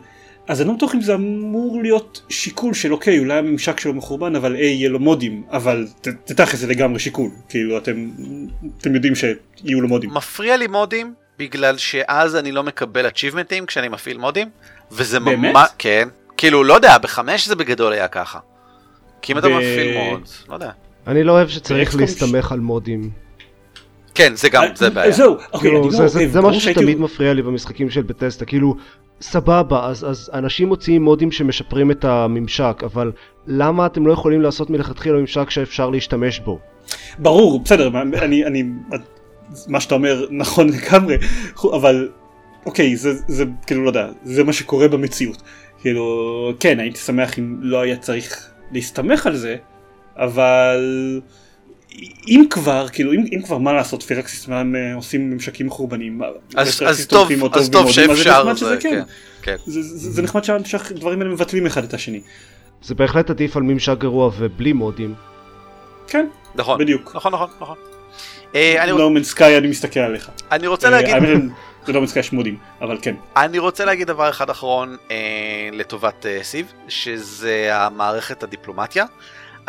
אז אני לא בטוח אם זה אמור להיות שיקול של אוקיי אולי הממשק שלו מחורבן אבל איי יהיה לו מודים אבל ת- תתכל'ס זה לגמרי שיקול כאילו אתם אתם יודעים שיהיו לו מודים. מפריע לי מודים בגלל שאז אני לא מקבל achievementים כשאני מפעיל מודים וזה באמת? ממש כן כאילו לא יודע בחמש זה בגדול היה ככה. כי אם אתה ב- מפעיל מוד לא יודע. אני לא אוהב שצריך להסתמך על מודים. כן זה גם זה אה, בעיה. זהו, אוקיי, כאילו, אני זה, לא, אה, זה משהו שתמיד מפריע לי במשחקים של בטסטה, כאילו, סבבה, אז, אז אנשים מוציאים מודים שמשפרים את הממשק, אבל למה אתם לא יכולים לעשות מלכתחילה ממשק שאפשר להשתמש בו? ברור, בסדר, אני, אני, מה שאתה אומר נכון לגמרי, אבל אוקיי, זה, זה כאילו לא יודע, זה מה שקורה במציאות. כאילו, כן, הייתי שמח אם לא היה צריך להסתמך על זה, אבל אם כבר, כאילו, אם, אם כבר מה לעשות, פירקסיס הם אה, עושים ממשקים מחורבנים, אז, ופירקסיס אז טוב, אז טוב אז זה שאפשר, שזה זה, כן. כן, כן. זה, זה, זה נחמד שה- שהדברים האלה מבטלים אחד את השני. זה בהחלט עדיף על ממשק גרוע ובלי מודים. כן, נכון, בדיוק. נכון, נכון, נכון. אה, אני, נורמן סקאי אני מסתכל עליך. אני רוצה אה, להגיד, זה לא מצחיק שמודים, אבל כן. אני רוצה להגיד דבר אחד אחרון אה, לטובת אה, סיב, שזה המערכת הדיפלומטיה.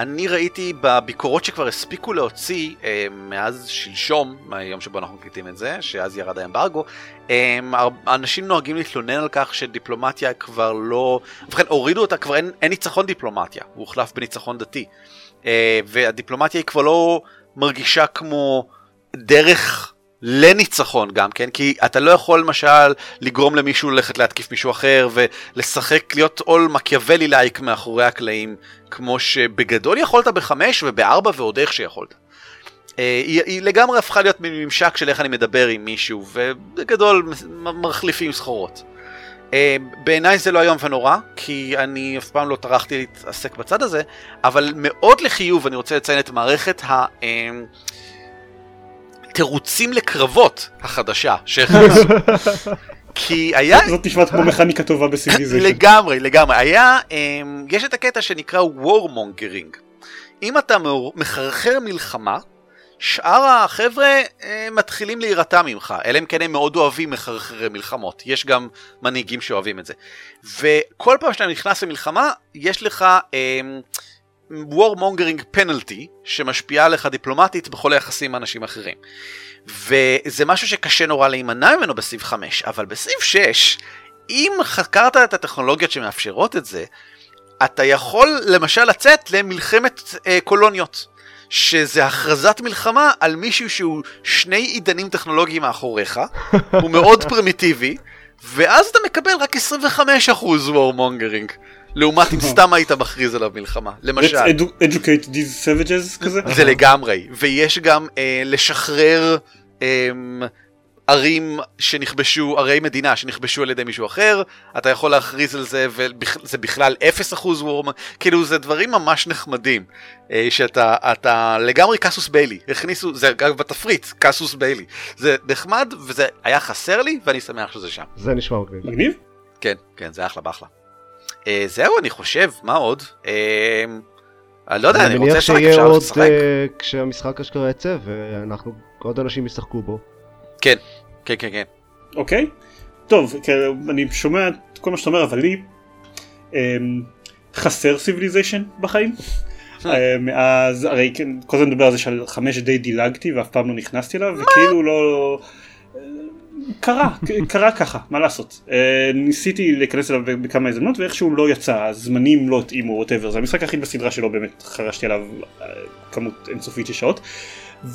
אני ראיתי בביקורות שכבר הספיקו להוציא אה, מאז שלשום, מהיום שבו אנחנו מקליטים את זה, שאז ירד האמברגו, אה, אנשים נוהגים להתלונן על כך שדיפלומטיה כבר לא... ובכן, הורידו אותה, כבר אין, אין ניצחון דיפלומטיה, הוא הוחלף בניצחון דתי. אה, והדיפלומטיה היא כבר לא מרגישה כמו דרך לניצחון גם כן, כי אתה לא יכול למשל לגרום למישהו ללכת להתקיף מישהו אחר ולשחק, להיות עול מקיאוולי לייק מאחורי הקלעים, כמו שבגדול יכולת בחמש ובארבע ועוד איך שיכולת. אה, היא, היא לגמרי הפכה להיות ממשק של איך אני מדבר עם מישהו, ובגדול מחליפים סחורות. אה, בעיניי זה לא איום ונורא, כי אני אף פעם לא טרחתי להתעסק בצד הזה, אבל מאוד לחיוב אני רוצה לציין את מערכת ה... תירוצים לקרבות החדשה שהכניסו. כי היה... זאת נשמעת כמו מכניקה טובה ב Civilization. לגמרי, לגמרי. היה, יש את הקטע שנקרא warmongering. אם אתה מחרחר מלחמה, שאר החבר'ה מתחילים להירתע ממך, אלא אם כן הם מאוד אוהבים מחרחרי מלחמות. יש גם מנהיגים שאוהבים את זה. וכל פעם שאתה נכנס למלחמה, יש לך... warmongering penalty שמשפיעה עליך דיפלומטית בכל היחסים עם אנשים אחרים. וזה משהו שקשה נורא להימנע ממנו בסעיף 5, אבל בסעיף 6, אם חקרת את הטכנולוגיות שמאפשרות את זה, אתה יכול למשל לצאת למלחמת אה, קולוניות. שזה הכרזת מלחמה על מישהו שהוא שני עידנים טכנולוגיים מאחוריך, הוא מאוד פרימיטיבי, ואז אתה מקבל רק 25% warmongering. לעומת אם סתם היית מכריז עליו מלחמה, למשל. Let's educate these savages כזה? זה לגמרי, ויש גם אה, לשחרר אה, ערים שנכבשו, ערי מדינה שנכבשו על ידי מישהו אחר, אתה יכול להכריז על זה, וזה בכלל 0% וורם, כאילו זה דברים ממש נחמדים, אה, שאתה לגמרי קסוס ביילי, הכניסו, זה אגב בתפריט, קסוס ביילי, זה נחמד וזה היה חסר לי ואני שמח שזה שם. זה נשמע מגניב. מגניב? כן, כן, זה אחלה באחלה. אה, זהו, אני חושב, מה עוד? אה, אני לא יודע, אני רוצה לשחק, אפשר לשחק. אני מניח שיהיה עוד כשהמשחק אשכרה יצא, ואנחנו, עוד אנשים ישחקו בו. כן, כן, כן, כן. אוקיי, טוב, אני שומע את כל מה שאתה אומר, אבל לי אמ, חסר סיביליזיישן בחיים. אה, מאז, הרי כן, כל הזמן מדבר על זה שעל חמש די דילגתי ואף פעם לא נכנסתי אליו, וכאילו לא... קרה, קרה ככה, מה לעשות. Uh, ניסיתי להיכנס אליו בכמה הזדמנות ואיכשהו לא יצא, הזמנים לא התאימו, whatever, זה המשחק היחיד בסדרה שלא באמת חרשתי עליו uh, כמות אינסופית של שעות.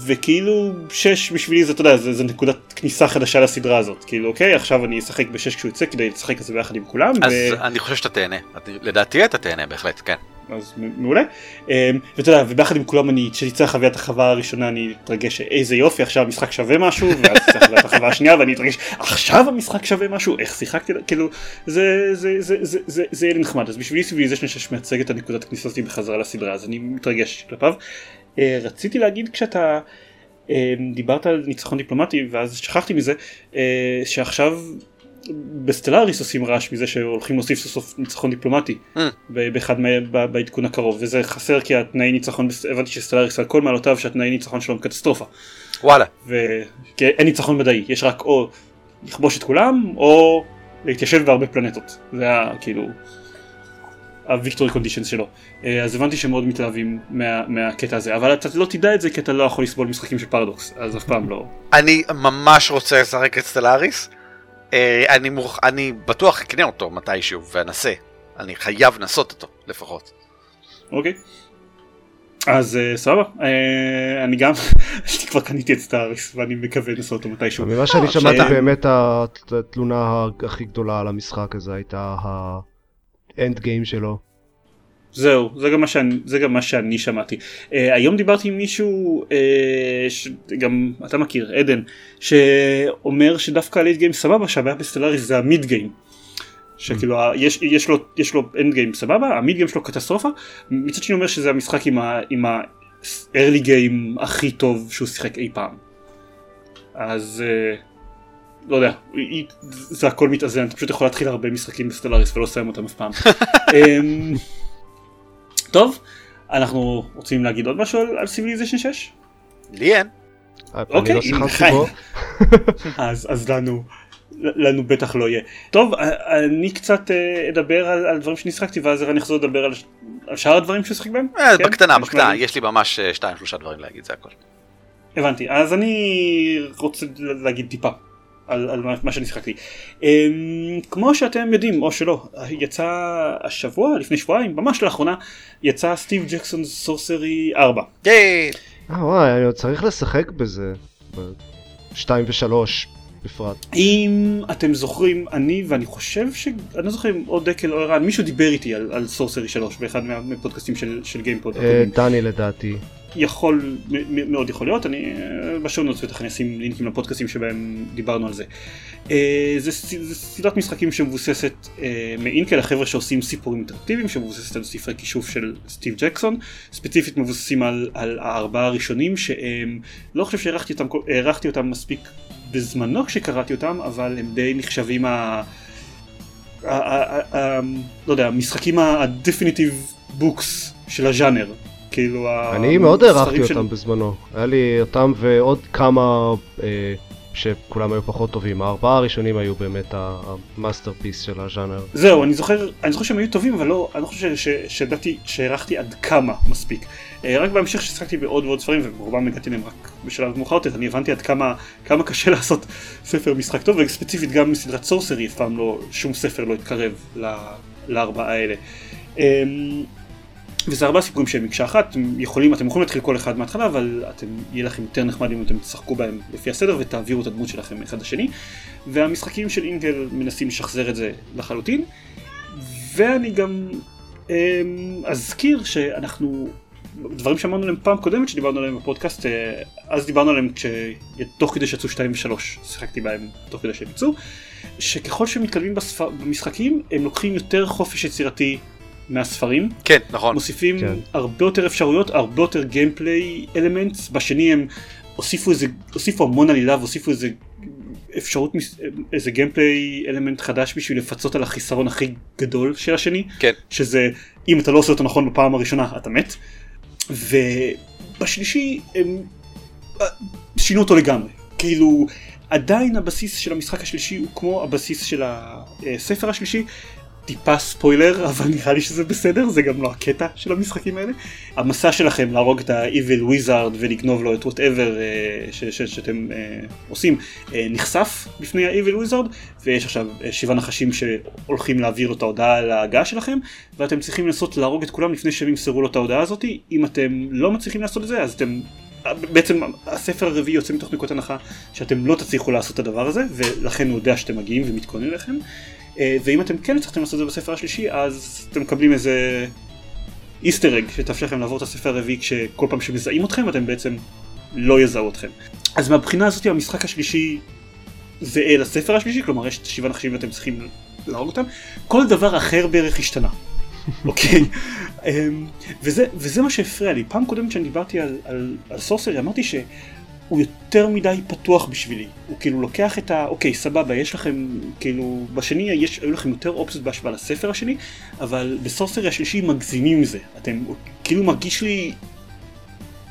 וכאילו שש בשבילי זה אתה יודע זה, זה נקודת כניסה חדשה לסדרה הזאת כאילו אוקיי עכשיו אני אשחק בשש כשהוא יצא כדי לשחק את זה ביחד עם כולם. אז ו... אני חושב שאתה תהנה לדעתי אתה תהנה בהחלט כן. אז מעולה. אמ, ואתה יודע, וביחד עם כולם אני, כשתצא חוויית החווה הראשונה אני אתרגש איזה יופי עכשיו המשחק שווה משהו, ואז תצא חוויית החווה השנייה ואני אתרגש עכשיו המשחק שווה משהו, איך שיחקתי, כאילו זה זה זה זה זה זה יהיה לי נחמד, אז בשבילי סיביליזיישן שמייצג את הנקודת הכניסה שלי בחזרה לסדרה אז אני מתרגש כלפיו. אה, רציתי להגיד כשאתה אה, דיברת על ניצחון דיפלומטי ואז שכחתי מזה אה, שעכשיו בסטלאריס עושים רעש מזה שהולכים להוסיף סוף סוף ניצחון דיפלומטי mm. באחד בעדכון הקרוב וזה חסר כי התנאי ניצחון הבנתי שסטלאריס על כל מעלותיו שהתנאי ניצחון שלו הם קטסטרופה. וואלה. ואין ניצחון מדעי יש רק או לכבוש את כולם או להתיישב בהרבה פלנטות זה היה כאילו ה victory conditions שלו אה, אז הבנתי שהם מאוד מתלהבים מה, מהקטע הזה אבל אתה לא תדע את זה כי אתה לא יכול לסבול משחקים של פרדוקס אז אף פעם לא. אני ממש רוצה לשחק את סטלאריס אה, אני, מוכ... אני בטוח אקנה אותו מתישהו ואנסה. אני חייב לנסות אותו לפחות. אוקיי. אז uh, סבבה, uh, אני גם, אני כבר קניתי את סטאריס ואני מקווה לנסות אותו מתישהו. ממה שאני שמעתי באמת התלונה הכי גדולה על המשחק הזה הייתה ה end game שלו. זהו, זה גם מה שאני, זה גם מה שאני שמעתי. Uh, היום דיברתי עם מישהו, uh, שגם אתה מכיר, עדן, שאומר שדווקא ה late game סבבה, שהבעיה בסטלאריס זה ה mid game. שכאילו mm. יש, יש לו יש לו end game סבבה, ה mid game שלו קטסטרופה, מצד שני אומר שזה המשחק עם ה... עם ה early game הכי טוב שהוא שיחק אי פעם. אז uh, לא יודע, זה הכל מתאזן, אתה פשוט יכול להתחיל הרבה משחקים בסטלאריס ולא לסיים אותם אף פעם. אמ, טוב, אנחנו רוצים להגיד עוד משהו על סיביליזיישן 6? לי אין. אוקיי, לא אז לנו. לנו בטח לא יהיה. טוב, אני קצת אה, אדבר על, על דברים ששיחקתי ואז אני אחזור לדבר על, על שאר הדברים ששחק בהם. אה, כן? בקטנה, בקטנה, יש לי ממש 2-3 אה, דברים להגיד, זה הכל. הבנתי, אז אני רוצה להגיד טיפה על, על מה ששיחקתי. Um, כמו שאתם יודעים, או שלא, יצא השבוע, לפני שבועיים, ממש לאחרונה, יצא סטיב ג'קסון סורסרי 4. אה וואי, אני עוד צריך לשחק בזה. 2 ו-3 בפרט. אם אתם זוכרים, אני ואני חושב ש... אני לא זוכר אם או דקל או ערן, מישהו דיבר איתי על, על סורסרי 3 באחד מהפודקאסטים של, של גיימפוד. אה, דני לדעתי. יכול, מאוד יכול להיות, אני אה, בשונות בטח אני אשים לינקים לפודקאסטים שבהם דיברנו על זה. אה, זה, זה סדרת משחקים שמבוססת אה, מאינקל, החבר'ה שעושים סיפורים אינטראקטיביים, שמבוססת על ספרי כישוף של סטיב ג'קסון, ספציפית מבוססים על, על הארבעה הראשונים שהם, לא חושב שהערכתי אותם, אותם מספיק בזמנו כשקראתי אותם, אבל הם די נחשבים ה- לא יודע, המשחקים ה-definitive books של הז'אנר. כאילו אני מאוד הערכתי של- אותם בזמנו. היה לי אותם ועוד כמה אה, שכולם היו פחות טובים. הארבעה הראשונים היו באמת ה masterpiece של הז'אנר. זהו, אני זוכר, אני זוכר שהם היו טובים, אבל לא, אני לא חושב שידעתי, שהערכתי עד כמה מספיק. אה, רק בהמשך ששיחקתי בעוד ועוד ספרים, וברובם הגעתי להם רק בשלב מאוחר יותר, אני הבנתי עד כמה, כמה קשה לעשות ספר משחק טוב, וספציפית גם מסדרת סורסרי, אף פעם לא, שום ספר לא התקרב ל- לארבעה האלה. וזה ארבעה סיפורים שהם מקשה אחת, אתם יכולים, אתם יכולים להתחיל כל אחד מההתחלה, אבל אתם, יהיה לכם יותר נחמד אם אתם תשחקו בהם לפי הסדר ותעבירו את הדמות שלכם מאחד לשני. והמשחקים של אינגל מנסים לשחזר את זה לחלוטין. ואני גם אמ, אזכיר שאנחנו, דברים שאמרנו עליהם פעם קודמת שדיברנו עליהם בפודקאסט, אה, אז דיברנו עליהם כשתוך כדי שיצאו 2 ו-3, שיחקתי בהם תוך כדי שהם יצאו, שככל שמתקדמים בספר, במשחקים הם לוקחים יותר חופש יצירתי מהספרים, כן, נכון. מוסיפים כן. הרבה יותר אפשרויות, הרבה יותר gameplay elements, בשני הם הוסיפו איזה, הוסיפו המון עלילה והוסיפו איזה אפשרות, איזה gameplay element חדש בשביל לפצות על החיסרון הכי גדול של השני, כן. שזה אם אתה לא עושה אותו נכון בפעם הראשונה אתה מת, ובשלישי הם אה, שינו אותו לגמרי, כאילו עדיין הבסיס של המשחק השלישי הוא כמו הבסיס של הספר השלישי, טיפה ספוילר אבל נראה לי שזה בסדר זה גם לא הקטע של המשחקים האלה. המסע שלכם להרוג את ה-Evil Wizard ולגנוב לו את whatever אה, שאתם אה, עושים אה, נחשף בפני ה-Evil Wizard ויש עכשיו שבעה נחשים שהולכים להעביר לו את ההודעה על ההגעה שלכם ואתם צריכים לנסות להרוג את כולם לפני שהם ימסרו לו את ההודעה הזאת. אם אתם לא מצליחים לעשות את זה אז אתם בעצם הספר הרביעי יוצא מתוך נקודת הנחה שאתם לא תצליחו לעשות את הדבר הזה ולכן הוא יודע שאתם מגיעים ומתכונן אה, ואם אתם כן הצלחתם לעשות את זה בספר השלישי אז אתם מקבלים איזה איסטר אג שתאפשר לכם לעבור את הספר הרביעי כשכל פעם שמזהים אתכם אתם בעצם לא יזהו אתכם. אז מהבחינה הזאת המשחק השלישי זהה לספר השלישי כלומר יש שבעה נחשים ואתם צריכים להרוג אותם כל דבר אחר בערך השתנה. אוקיי? אמ, וזה, וזה מה שהפריע לי. פעם קודמת כשאני דיברתי על, על, על סורסרי אמרתי שהוא יותר מדי פתוח בשבילי. הוא כאילו לוקח את ה... אוקיי, סבבה, יש לכם, כאילו, בשני יש, היו לכם יותר אופציות בהשוואה לספר השני, אבל בסורסרי השלישי מגזימים עם זה. אתם, כאילו מרגיש לי,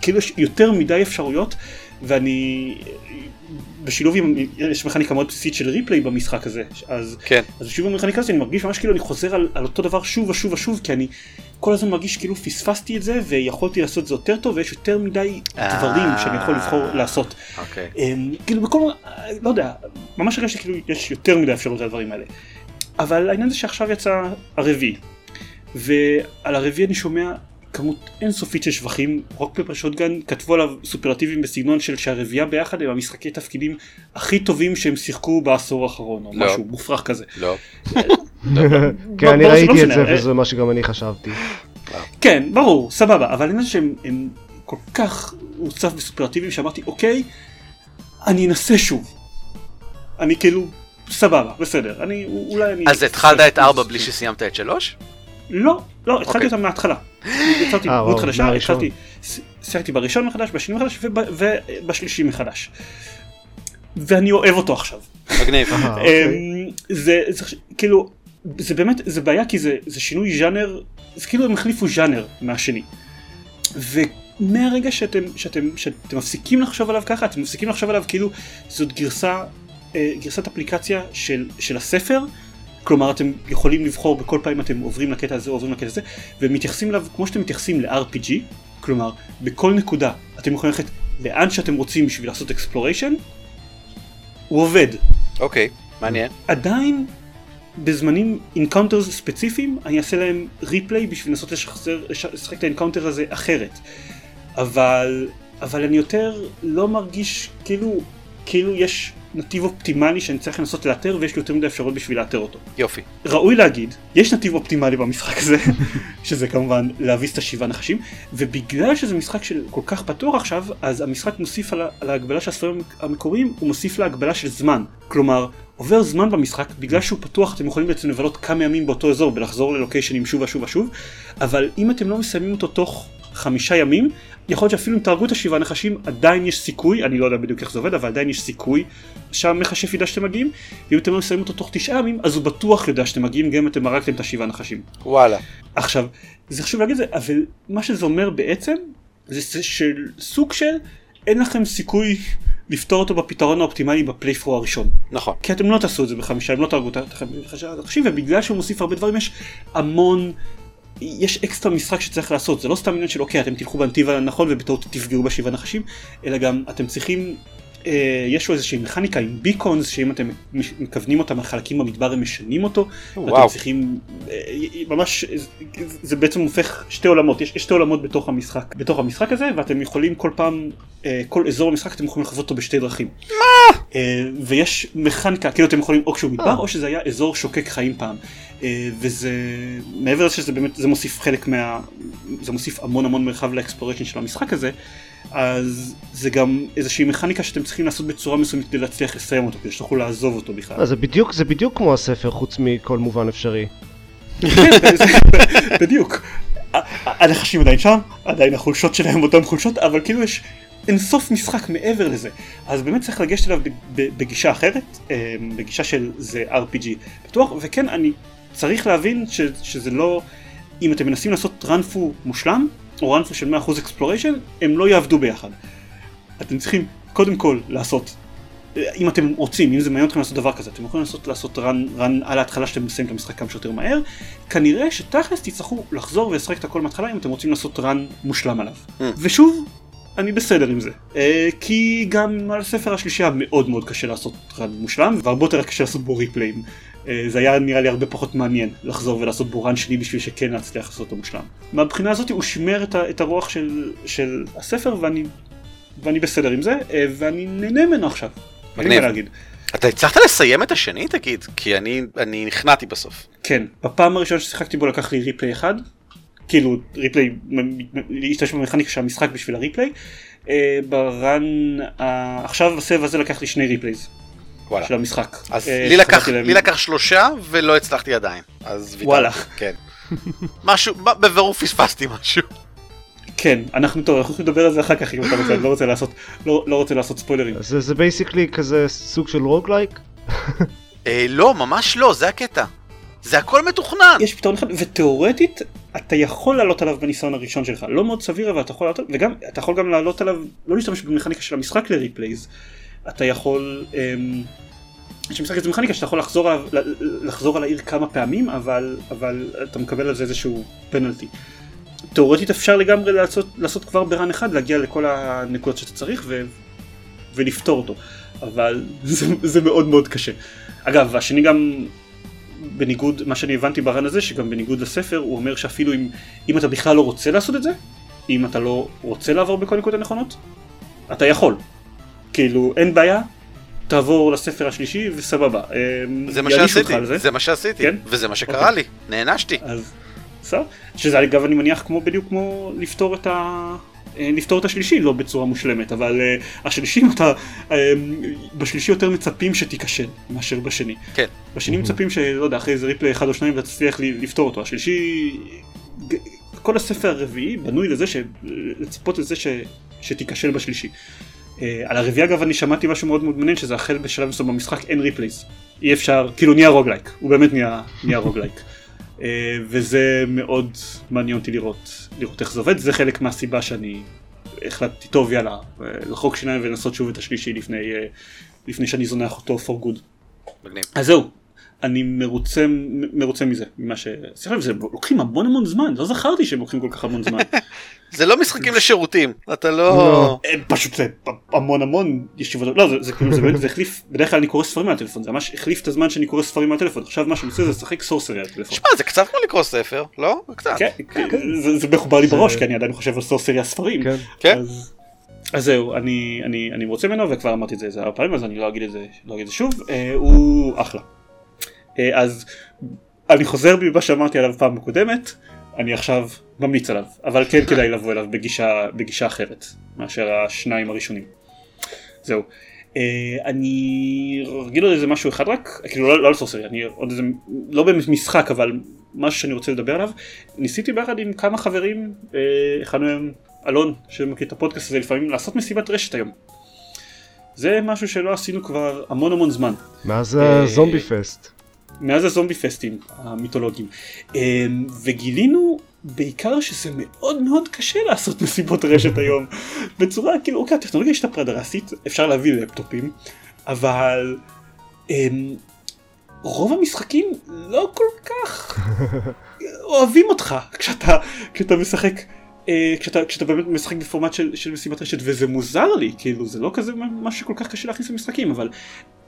כאילו יש יותר מדי אפשרויות, ואני... בשילוב עם, יש מכניקה מאוד בסיסית של ריפליי במשחק הזה, אז כן. אז שוב במכניקה הזאת אני מרגיש ממש כאילו אני חוזר על, על אותו דבר שוב ושוב ושוב כי אני כל הזמן מרגיש כאילו פספסתי את זה ויכולתי לעשות את זה יותר טוב ויש יותר מדי אה. דברים שאני יכול לבחור לעשות. אוקיי. אמ, כאילו בכל, לא יודע, ממש הרגשתי כאילו יש יותר מדי אפשרות לדברים האלה. אבל העניין זה שעכשיו יצא הרביעי ועל הרביעי אני שומע כמות אינסופית של שבחים, רוק פפר שוטגן כתבו עליו סופרלטיבים בסגנון של שהרביעייה ביחד הם המשחקי תפקידים הכי טובים שהם שיחקו בעשור האחרון או לא. משהו מופרך כזה. לא. כן, אני ראיתי את זה אה, וזה מה שגם אני חשבתי. כן, ברור, סבבה, אבל העניין שהם הם כל כך הוצף בסופרלטיבים שאמרתי, אוקיי, אני אנסה שוב. אני כאילו, סבבה, בסדר, אני, אולי אני... אז התחלת את 4 בלי שסיימת את 3? לא, לא, התחלתי אוקיי. אותם מההתחלה. יצרתי אה, דמות וואו, חדשה. התחלתי, ס- שיחקתי בראשון מחדש, בשני מחדש וב- ובשלישי מחדש. ואני אוהב אותו עכשיו. מגניב. אה, אוקיי. אמ, זה, זה כאילו זה באמת זה בעיה כי זה, זה שינוי ז'אנר זה כאילו הם החליפו ז'אנר מהשני. ומהרגע שאתם, שאתם, שאתם מפסיקים לחשוב עליו ככה אתם מפסיקים לחשוב עליו כאילו זאת גרסה אה, גרסת אפליקציה של, של הספר כלומר אתם יכולים לבחור בכל פעם אתם עוברים לקטע הזה עוברים לקטע הזה ומתייחסים אליו כמו שאתם מתייחסים ל-RPG כלומר בכל נקודה אתם יכולים ללכת לאן שאתם רוצים בשביל לעשות exploration הוא עובד אוקיי, מעניין. עדיין בזמנים encounters ספציפיים אני אעשה להם replay בשביל לנסות לשחזר, לש- לשחק את ה encounter הזה אחרת. אבל, אבל אני יותר לא מרגיש כאילו כאילו יש נתיב אופטימלי שאני צריך לנסות לאתר ויש לי יותר מדי אפשרות בשביל לאתר אותו. יופי. ראוי להגיד, יש נתיב אופטימלי במשחק הזה, שזה כמובן להביס את השבעה נחשים, ובגלל שזה משחק של כל כך פתוח עכשיו, אז המשחק מוסיף על, על ההגבלה של הספרים המקוריים, הוא מוסיף להגבלה של זמן. כלומר, עובר זמן במשחק, בגלל שהוא פתוח אתם יכולים בעצם לבלות כמה ימים באותו אזור ולחזור ללוקיישנים שוב ושוב ושוב, אבל אם אתם לא מסיימים אותו תוך חמישה ימים, יכול להיות שאפילו אם תהרגו את השבעה נחשים עדיין יש סיכוי, אני לא יודע בדיוק איך זה עובד, אבל עדיין יש סיכוי שהמכשף ידע שאתם מגיעים, ואם אתם לא מסיימים אותו תוך תשעה ימים, אז הוא בטוח יודע שאתם מגיעים גם אם אתם הרגתם את השבעה נחשים. וואלה. עכשיו, זה חשוב להגיד את זה, אבל מה שזה אומר בעצם, זה של סוג של אין לכם סיכוי לפתור אותו בפתרון האופטימלי בפלייפרו הראשון. נכון. כי אתם לא תעשו את זה בחמישה, הם לא תהרגו את החמישה, ובגלל שהוא מוסיף הרבה דברים יש המון, יש אקסטרה משחק שצריך לעשות, זה לא סתם עניין של אוקיי אתם תלכו בנתיב הנכון ובטעות תפגעו בשבעה נחשים, אלא גם אתם צריכים, יש לו איזושהי מכניקה עם ביקונס, שאם אתם מכוונים אותם על חלקים במדבר הם משנים אותו, וואו. ואתם צריכים, אה, ממש, זה בעצם הופך שתי עולמות, יש, שתי עולמות בתוך המשחק, בתוך המשחק הזה, ואתם יכולים כל פעם, אה, כל אזור במשחק אתם יכולים לחוות אותו בשתי דרכים. אה, ויש מכניקה, כאילו אתם יכולים או כשהוא מדבר או שזה היה אזור שוקק חיים פעם. אה, וזה, מעבר לזה שזה באמת, זה מוסיף חלק מה, זה מוסיף המון המון מרחב לאקספלוריישן של המשחק הזה, אז זה גם איזושהי מכניקה שאתם צריכים לעשות בצורה מסוימת כדי להצליח לסיים אותו, כדי שתוכלו לעזוב אותו בכלל. זה בדיוק, זה בדיוק כמו הספר, חוץ מכל מובן אפשרי. בדיוק. הנחשים עדיין שם, עדיין החולשות שלהם אותן חולשות, אבל כאילו יש אינסוף משחק מעבר לזה. אז באמת צריך לגשת אליו בגישה אחרת, אה, בגישה של זה RPG פתוח, וכן, אני צריך להבין שזה לא, אם אתם מנסים לעשות run-through מושלם, run-through של 100% exploration, הם לא יעבדו ביחד. אתם צריכים קודם כל לעשות אם אתם רוצים, אם זה מעניין אתכם לעשות דבר כזה, אתם יכולים לעשות, לעשות run, run על ההתחלה שאתם מסיימים את המשחק כמה שיותר מהר, כנראה שתכלס תצטרכו לחזור ולשחק את הכל מההתחלה אם אתם רוצים לעשות רן מושלם עליו. Mm. ושוב, אני בסדר עם זה. אה, כי גם על הספר השלישי היה מאוד מאוד קשה לעשות רן מושלם, והרבה יותר קשה לעשות בו ריפליים. אה, זה היה נראה לי הרבה פחות מעניין לחזור ולעשות בו רן שני בשביל שכן להצליח לעשות אותו מושלם. מהבחינה הזאת הוא שימר את, ה, את הרוח של, של הספר ואני, ואני בסדר עם זה, אה, ואני נהנה ממנו עכשיו. מגניב. אתה הצלחת לסיים את השני תגיד? כי אני, אני נכנעתי בסוף. כן, בפעם הראשונה ששיחקתי בו לקח לי replay אחד, כאילו replay, להשתמש במכניקה של המשחק בשביל ה replay. אה, ב run, אה, עכשיו בסבב הזה לקח לי שני replays וואלה. של המשחק. אז אה, לי, לקח, לי לקח שלושה ולא הצלחתי עדיין. אז ויתרתי. וואלה. כן. משהו, בבירור פספסתי משהו. כן, אנחנו טוב, אנחנו יכולים לדבר על זה אחר כך אם אתה רוצה, לא רוצה לעשות, לא לא רוצה לעשות ספוילרים. זה, זה basically כזה סוג של roguelike? אה, לא, ממש לא, זה הקטע. זה הכל מתוכנן. יש פתרון אחד, ותאורטית אתה יכול לעלות עליו בניסיון הראשון שלך, לא מאוד סביר אבל אתה יכול לעלות עליו, וגם אתה יכול גם לעלות עליו, לא להשתמש במכניקה של המשחק ל replays, אתה יכול, אמ, יש משחק איזה מכניקה שאתה יכול לחזור, עליו, לחזור על העיר כמה פעמים, אבל, אבל אתה מקבל על זה איזשהו פנלטי. תאורטית אפשר לגמרי לעשות, לעשות כבר ברן אחד, להגיע לכל הנקודות שאתה צריך ו, ולפתור אותו, אבל זה, זה מאוד מאוד קשה. אגב, השני גם בניגוד, מה שאני הבנתי ברן הזה, שגם בניגוד לספר, הוא אומר שאפילו אם, אם אתה בכלל לא רוצה לעשות את זה, אם אתה לא רוצה לעבור בכל הנקודות הנכונות, אתה יכול. כאילו, אין בעיה, תעבור לספר השלישי וסבבה. אמ, זה מה שעשיתי, זה. זה מה שעשיתי, כן? וזה מה שקרה אוקיי. לי, נענשתי. אז, בסדר. שזה אגב אני מניח כמו בדיוק כמו לפתור את ה... אה, לפתור את השלישי לא בצורה מושלמת אבל אה, השלישי אתה אה, בשלישי יותר מצפים שתיכשל מאשר בשני. כן. בשני מצפים שלא יודע אחרי איזה replay אחד או שניים אתה תצליח ל- לפתור אותו השלישי כל הספר הרביעי בנוי לזה ש... לצפות לזה ש... שתיכשל בשלישי. אה, על הרביעי אגב אני שמעתי משהו מאוד מאוד מעניין שזה החל בשלב מסוים במשחק אין replays אי אפשר כאילו נהיה roguelike הוא באמת נהיה, נהיה roguelike. אה, וזה מאוד מעניין אותי לראות לראות איך זה עובד זה חלק מהסיבה שאני החלטתי טוב יאללה אה, לחרוק שיניים ולנסות שוב את השלישי לפני אה, לפני שאני זונח אותו for good. מגניב. אז זהו, אני מרוצה, מ- מרוצה מזה, ממה ש... סליחה, זה לוקחים המון המון זמן, לא זכרתי שהם לוקחים כל כך המון זמן. זה לא משחקים לשירותים, אתה לא... לא. פשוט זה המון המון ישיבות, לא, זה, זה, כאילו, זה באמת, זה החליף, בדרך כלל אני קורא ספרים מהטלפון, זה ממש החליף את הזמן שאני קורא ספרים מהטלפון, עכשיו מה שאני עושה זה לשחק סורסרי על הטלפון. שמע, זה קצת כמו לקרוא ספר, לא? קצת. כן, זה- זה מחובר לי בראש, כי אני עדיין חושב על סורסרי הספרים. כן. כן. אז- אז זהו, אני, אני, אני מרוצה ממנו וכבר אמרתי את זה איזה ארבע פעמים אז אני לא אגיד את זה, לא אגיד את זה שוב, אה, הוא אחלה. אה, אז אני חוזר ממה שאמרתי עליו פעם קודמת, אני עכשיו ממליץ עליו, אבל כן כדאי לבוא אליו בגישה, בגישה אחרת מאשר השניים הראשונים. זהו. Uh, אני אגיד עוד איזה משהו אחד רק, כאילו לא, לא על סורסרי, אני עוד איזה, לא באמת משחק אבל משהו שאני רוצה לדבר עליו. ניסיתי ביחד עם כמה חברים, uh, אחד מהם אלון שמכיר את הפודקאסט הזה לפעמים לעשות מסיבת רשת היום. זה משהו שלא עשינו כבר המון המון זמן. מאז הזומבי פסט. מאז הזומבי פסטים המיתולוגיים. אמ, וגילינו בעיקר שזה מאוד מאוד קשה לעשות מסיבות רשת היום. בצורה כאילו אוקיי הטכנולוגיה השתפרה דרסטית אפשר להביא לפטופים אבל אמ, רוב המשחקים לא כל כך אוהבים אותך כשאתה כשאתה משחק. אה, כשאתה, כשאתה באמת משחק בפורמט של, של משימת רשת וזה מוזר לי כאילו זה לא כזה משהו שכל כך קשה להכניס למשחקים אבל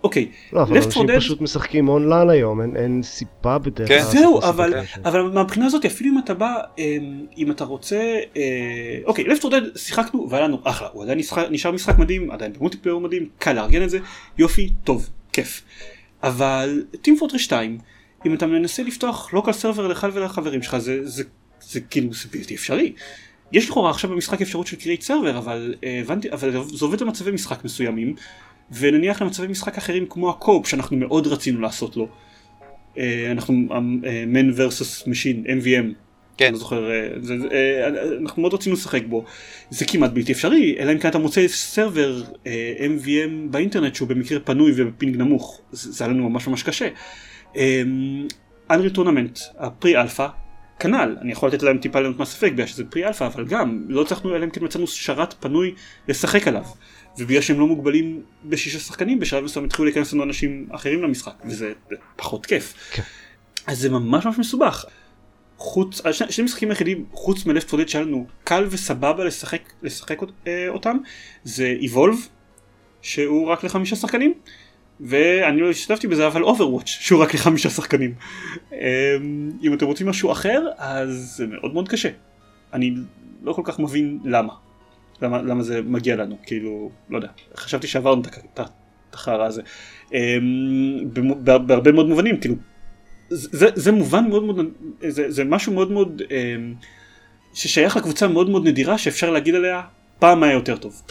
אוקיי. לא, אבל Left 4 אנשים Dead- פשוט משחקים אונליין היום, אין- אין סיבה בדרך כן. כלל. זהו לעשות אבל. אבל מהבחינה הזאת אפילו אם אתה בא אמ, אם אתה רוצה אה, אוקיי Left 4 Dead שיחקנו והיה לנו אחלה הוא עדיין נשחק- נשאר משחק מדהים עדיין ב multiplayer מדהים קל לארגן את זה יופי טוב כיף אבל Team Fortress 2 אם אתה מנסה לפתוח local server לך ולחברים שלך זה זה זה כאילו זה בלתי אפשרי. יש לכאורה עכשיו במשחק אפשרות של create server אבל אה, הבנתי אבל זה עובד למצבי משחק מסוימים ונניח למצבי משחק אחרים כמו ה co-op שאנחנו מאוד רצינו לעשות לו. אה, אנחנו man versus machine MVM. כן. אני זוכר, אה, זה, זה, אה, אנחנו מאוד רצינו לשחק בו. זה כמעט בלתי אפשרי, אלא אם כן אתה מוצא server MVM באינטרנט שהוא במקרה פנוי וב ping נמוך. זה, היה לנו ממש ממש קשה. Unreal Tournament, ה pre-alpha, כנ"ל, אני יכול לתת להם טיפה ליהנות מהספק בגלל שזה pre-alpha, אבל גם לא הצלחנו אלא אם כן מצאנו שרת פנוי לשחק עליו. ובגלל שהם לא מוגבלים בשישה שחקנים בשלב מסוים התחילו להיכנס לנו אנשים אחרים למשחק וזה פחות כיף. כן. אז זה ממש ממש מסובך. חוץ, השני שני המשחקים היחידים חוץ מ Left 4 Dead שהיה לנו קל וסבבה לשחק, לשחק אה, אותם זה Evolve שהוא רק לחמישה שחקנים ואני לא השתתפתי בזה אבל Overwatch שהוא רק לחמישה שחקנים. אמ, אם אתם רוצים משהו אחר אז זה מאוד מאוד קשה. אני לא כל כך מבין למה. למה, למה זה מגיע לנו כאילו לא יודע חשבתי שעברנו את ה- את ה- את החרא הזה. אמ, בהרבה מאוד מובנים כאילו זה, זה מובן מאוד מאוד זה, זה משהו מאוד מאוד אמ, ששייך לקבוצה מאוד מאוד נדירה שאפשר להגיד עליה פעם היה יותר טוב.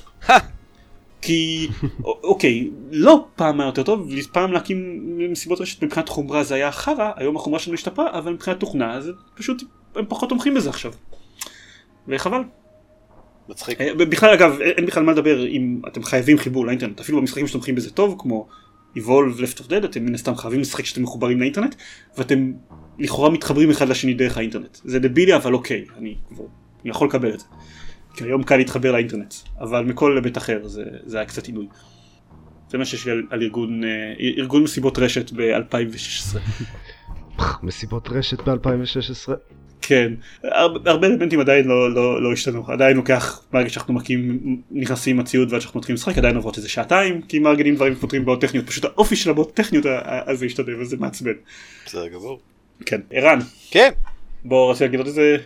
כי אוקיי לא פעם היה יותר טוב פעם להקים מסיבות רשת מבחינת חומרה זה היה חרא היום החומרה שלנו השתפרה אבל מבחינת תוכנה זה פשוט הם פחות תומכים בזה עכשיו. וחבל. מצחיק. אה, בכלל אגב אין בכלל מה לדבר אם אתם חייבים חיבור לאינטרנט אפילו במשחקים שתומכים בזה טוב כמו Evolve Left of Dead אתם מן הסתם חייבים לשחק כשאתם מחוברים לאינטרנט ואתם לכאורה מתחברים אחד לשני דרך האינטרנט זה דבילי אבל אוקיי אני כבר אני יכול לקבל את זה. כי היום קל להתחבר לאינטרנט אבל מכל היבט אחר זה, זה היה קצת עינוי. זה מה שיש לי על, על ארגון אה, ארגון מסיבות רשת ב-2016. מסיבות רשת ב-2016. כן, הרבה, אלמנטים עדיין לא, לא, לא השתנו, עדיין לוקח, מהרגע שאנחנו מקים, נכנסים עם הציוד ועד שאנחנו מתחילים לשחק, עדיין עוברות איזה שעתיים, כי מארגנים דברים ופותרים בעיות טכניות, פשוט האופי של הבעיות טכניות הזה השתנה וזה מעצבן. בסדר גמור. כן, ערן, כן, בוא רציתי להגיד עוד איזה,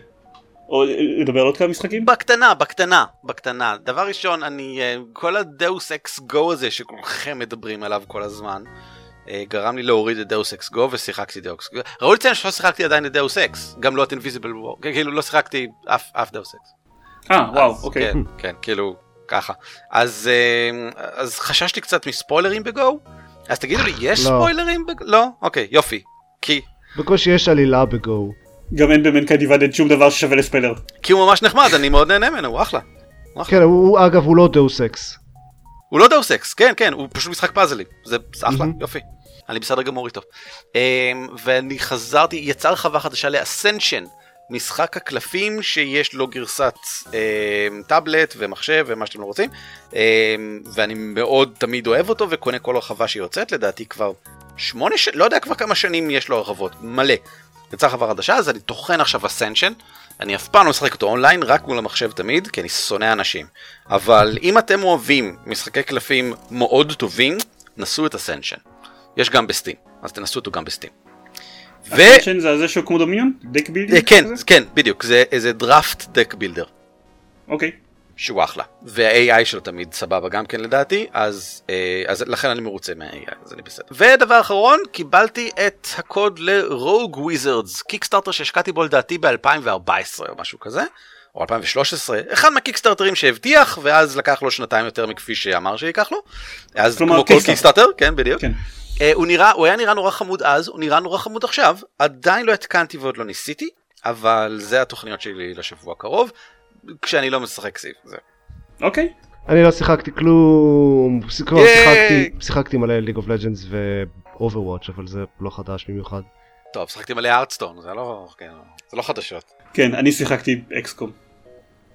או לדבר על עוד כמה משחקים? בקטנה, בקטנה, בקטנה. דבר ראשון, אני, אה, כל ה Deus Ex Go הזה שכולכם מדברים עליו כל הזמן, גרם לי להוריד את Deus Ex Go ושיחקתי Deus Go. ראוי לציין שלא שיחקתי עדיין את Deus Ex, גם לא את Invisible War, כאילו לא שיחקתי אף, אף Deus Ex. אה, וואו, אוקיי. כן, כן, כאילו, ככה. אז, אה, אז חששתי קצת מספוילרים ב Go? אז תגידו לי, יש לא. ספוילרים ב Go? לא? אוקיי, יופי. כי, בקושי יש עלילה ב Go. גם אין ב Mankind Divided שום דבר ששווה לספיילר. כי הוא ממש נחמד, אני מאוד נהנה ממנו, הוא אחלה. כן, הוא אגב הוא לא דאוס אקס. הוא לא דאוס אקס, כן, כן, הוא פשוט משחק פאזלים. זה אחלה, מהמם. יופי. אני בסדר גמור איתו. אמ, ואני חזרתי, יצאה הרחבה חדשה ל Ascension, משחק הקלפים שיש לו גרסת אמ, טאבלט ומחשב ומה שאתם לא רוצים, אמ, ואני מאוד תמיד אוהב אותו וקונה כל הרחבה שיוצאת, לדעתי כבר שמונה ש... לא יודע כבר כמה שנים יש לו הרחבות, מלא. יצאה הרחבה חדשה, אז אני טוחן עכשיו Ascension. אני אף פעם לא משחק אותו אונליין, רק מול המחשב תמיד, כי אני שונא אנשים. אבל אם אתם אוהבים משחקי קלפים מאוד טובים, נסו את Ascension. יש גם ב Steam, אז תנסו אותו גם ב Steam. ו... Ascension זה הזה שהוא כמו Dominion? deck building? אה, כן? כן, בדיוק, זה איזה draft deck builder. אוקיי. שהוא אחלה. וה-AI שלו תמיד סבבה גם כן לדעתי, אז, אה, אז לכן אני מרוצה מה-AI, אז אני בסדר. ודבר אחרון, קיבלתי את הקוד ל-Rogue Wizards, קיקסטארטר שהשקעתי בו לדעתי ב-2014 או משהו כזה. או 2013, אחד מהקיקסטארטרים שהבטיח, ואז לקח לו שנתיים יותר מכפי שאמר שייקח לו. אז כמו כל קיקסטארטר, כן בדיוק. כן. Uh, הוא נראה, הוא היה נראה נורא חמוד אז, הוא נראה נורא חמוד עכשיו, עדיין לא התקנתי ועוד לא ניסיתי, אבל זה התוכניות שלי לשבוע הקרוב, כשאני לא משחק סביב זה. אוקיי. אני לא שיחקתי כלום, שיחקתי, שיחקתי מלא League of Legends ו Overwatch אבל זה לא חדש במיוחד. טוב, שיחקתי מלא Hearthstone, זה לא, כן, זה לא חדשות. כן, אני שיחקתי XCOM.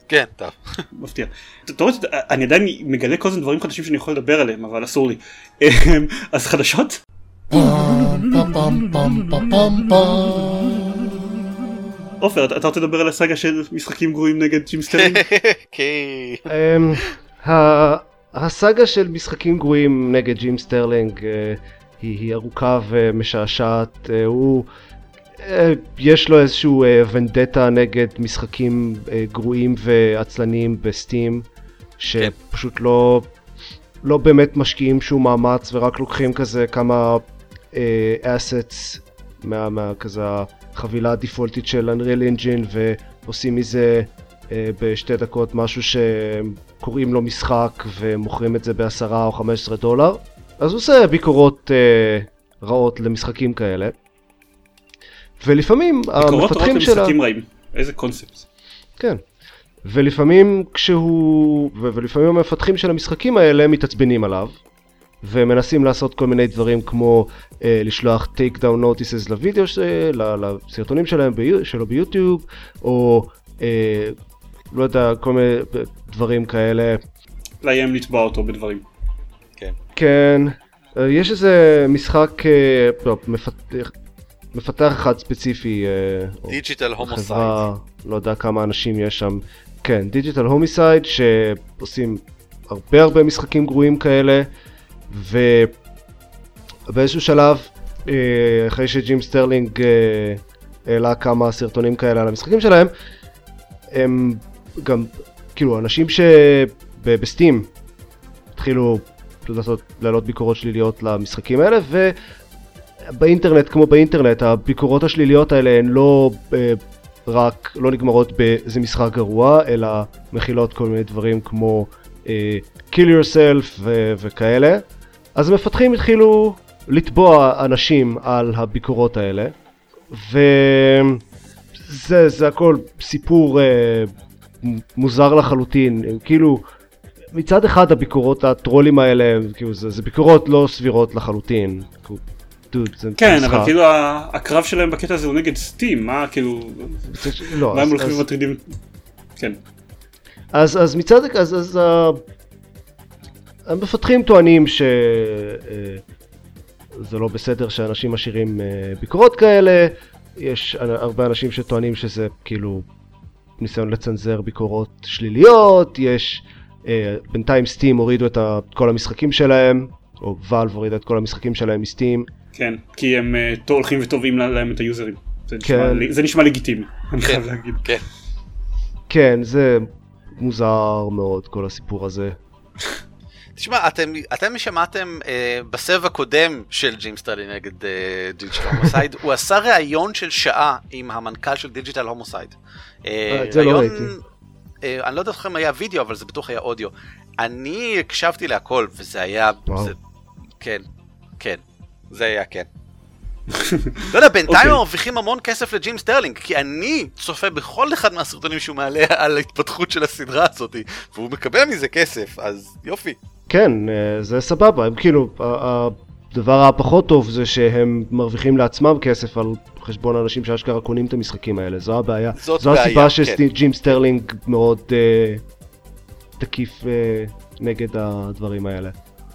כן, טוב. מפתיע. אתה רואה, אני עדיין מגלה כל הזמן דברים חדשים שאני יכול לדבר עליהם, אבל אסור לי. אז חדשות? עופר, אתה רוצה לדבר על הסאגה של משחקים גרועים נגד ג'ים סטרלינג? כן. הסאגה של משחקים גרועים נגד ג'ים סטרלינג היא ארוכה ומשעשעת. הוא... יש לו איזשהו ונדטה נגד משחקים גרועים ועצלניים ב Steam, שפשוט לא, לא באמת משקיעים שום מאמץ ורק לוקחים כזה כמה אסטס מה, מה כזה החבילה הדיפולטית של Unreal Engine ועושים מזה בשתי דקות משהו שקוראים לו משחק ומוכרים את זה בעשרה או חמש עשרה דולר. אז הוא עושה ביקורות רעות למשחקים כאלה. ולפעמים המפתחים שלה... ביקורות רעים, איזה קונספט. כן. ולפעמים כשהוא... ולפעמים המפתחים של המשחקים האלה מתעצבנים עליו, ומנסים לעשות כל מיני דברים כמו אה, לשלוח takedown notices לוידאו, ש... לסרטונים שלהם בי... שלו ביוטיוב, או אה, לא יודע, כל מיני דברים כאלה. לאיים לתבוע אותו בדברים. כן. כן. אה, יש איזה משחק, אה, לא, מפתח... מפתח אחד ספציפי, Digital Homicide, לא יודע כמה אנשים יש שם, כן, Digital Homicide שעושים הרבה הרבה משחקים גרועים כאלה ובאיזשהו שלב אחרי שג'ים סטרלינג העלה כמה סרטונים כאלה על המשחקים שלהם הם גם כאילו אנשים שב-Steam התחילו לעשות להעלות ביקורות שליליות למשחקים האלה ו... באינטרנט כמו באינטרנט הביקורות השליליות האלה הן לא אה, רק לא נגמרות באיזה משחק גרוע אלא מכילות כל מיני דברים כמו אה, kill yourself ו- וכאלה אז המפתחים התחילו לתבוע אנשים על הביקורות האלה וזה זה הכל סיפור אה, מוזר לחלוטין כאילו מצד אחד הביקורות הטרולים האלה כאילו זה, זה ביקורות לא סבירות לחלוטין דוד, זה כן, משחק. אבל כאילו הקרב שלהם בקטע הזה הוא נגד סטים, מה כאילו... לא, מה הם הולכים ומטרידים? כן. אז, אז מצד, אז, אז uh, המפתחים טוענים שזה uh, לא בסדר שאנשים משאירים uh, ביקורות כאלה, יש הרבה אנשים שטוענים שזה כאילו ניסיון לצנזר ביקורות שליליות, יש uh, בינתיים סטים הורידו את כל המשחקים שלהם, או ואלב הורידה את כל המשחקים שלהם מסטים. כן, כי הם הולכים ותובעים להם את היוזרים. זה, כן. נשמע, זה נשמע לגיטימי, אני כן, חייב להגיד. כן. כן, זה מוזר מאוד כל הסיפור הזה. תשמע, אתם, אתם שמעתם אה, בסבב הקודם של ג'ים סטרלינג נגד אה, Digital Homicide, הוא עשה ראיון של שעה עם המנכ"ל של Digital Homicide. אה, את זה לא ראיתי. אה, אני לא יודע לכם היה וידאו, אבל זה בטוח היה אודיו. אני הקשבתי להכל, וזה היה... זה, כן, כן. זה היה כן. לא יודע, בינתיים הם אוקיי. מרוויחים המון כסף לג'ים סטרלינג, כי אני צופה בכל אחד מהסרטונים שהוא מעלה על ההתפתחות של הסדרה הזאת, והוא מקבל מזה כסף, אז יופי. כן, אה, זה סבבה, הם כאילו, הדבר הפחות טוב זה שהם מרוויחים לעצמם כסף על חשבון אנשים שאשכרה קונים את המשחקים האלה, זו הבעיה. זאת זו בעיה, הסיבה שג'ים כן. סטרלינג מאוד uh, תקיף uh, נגד הדברים האלה.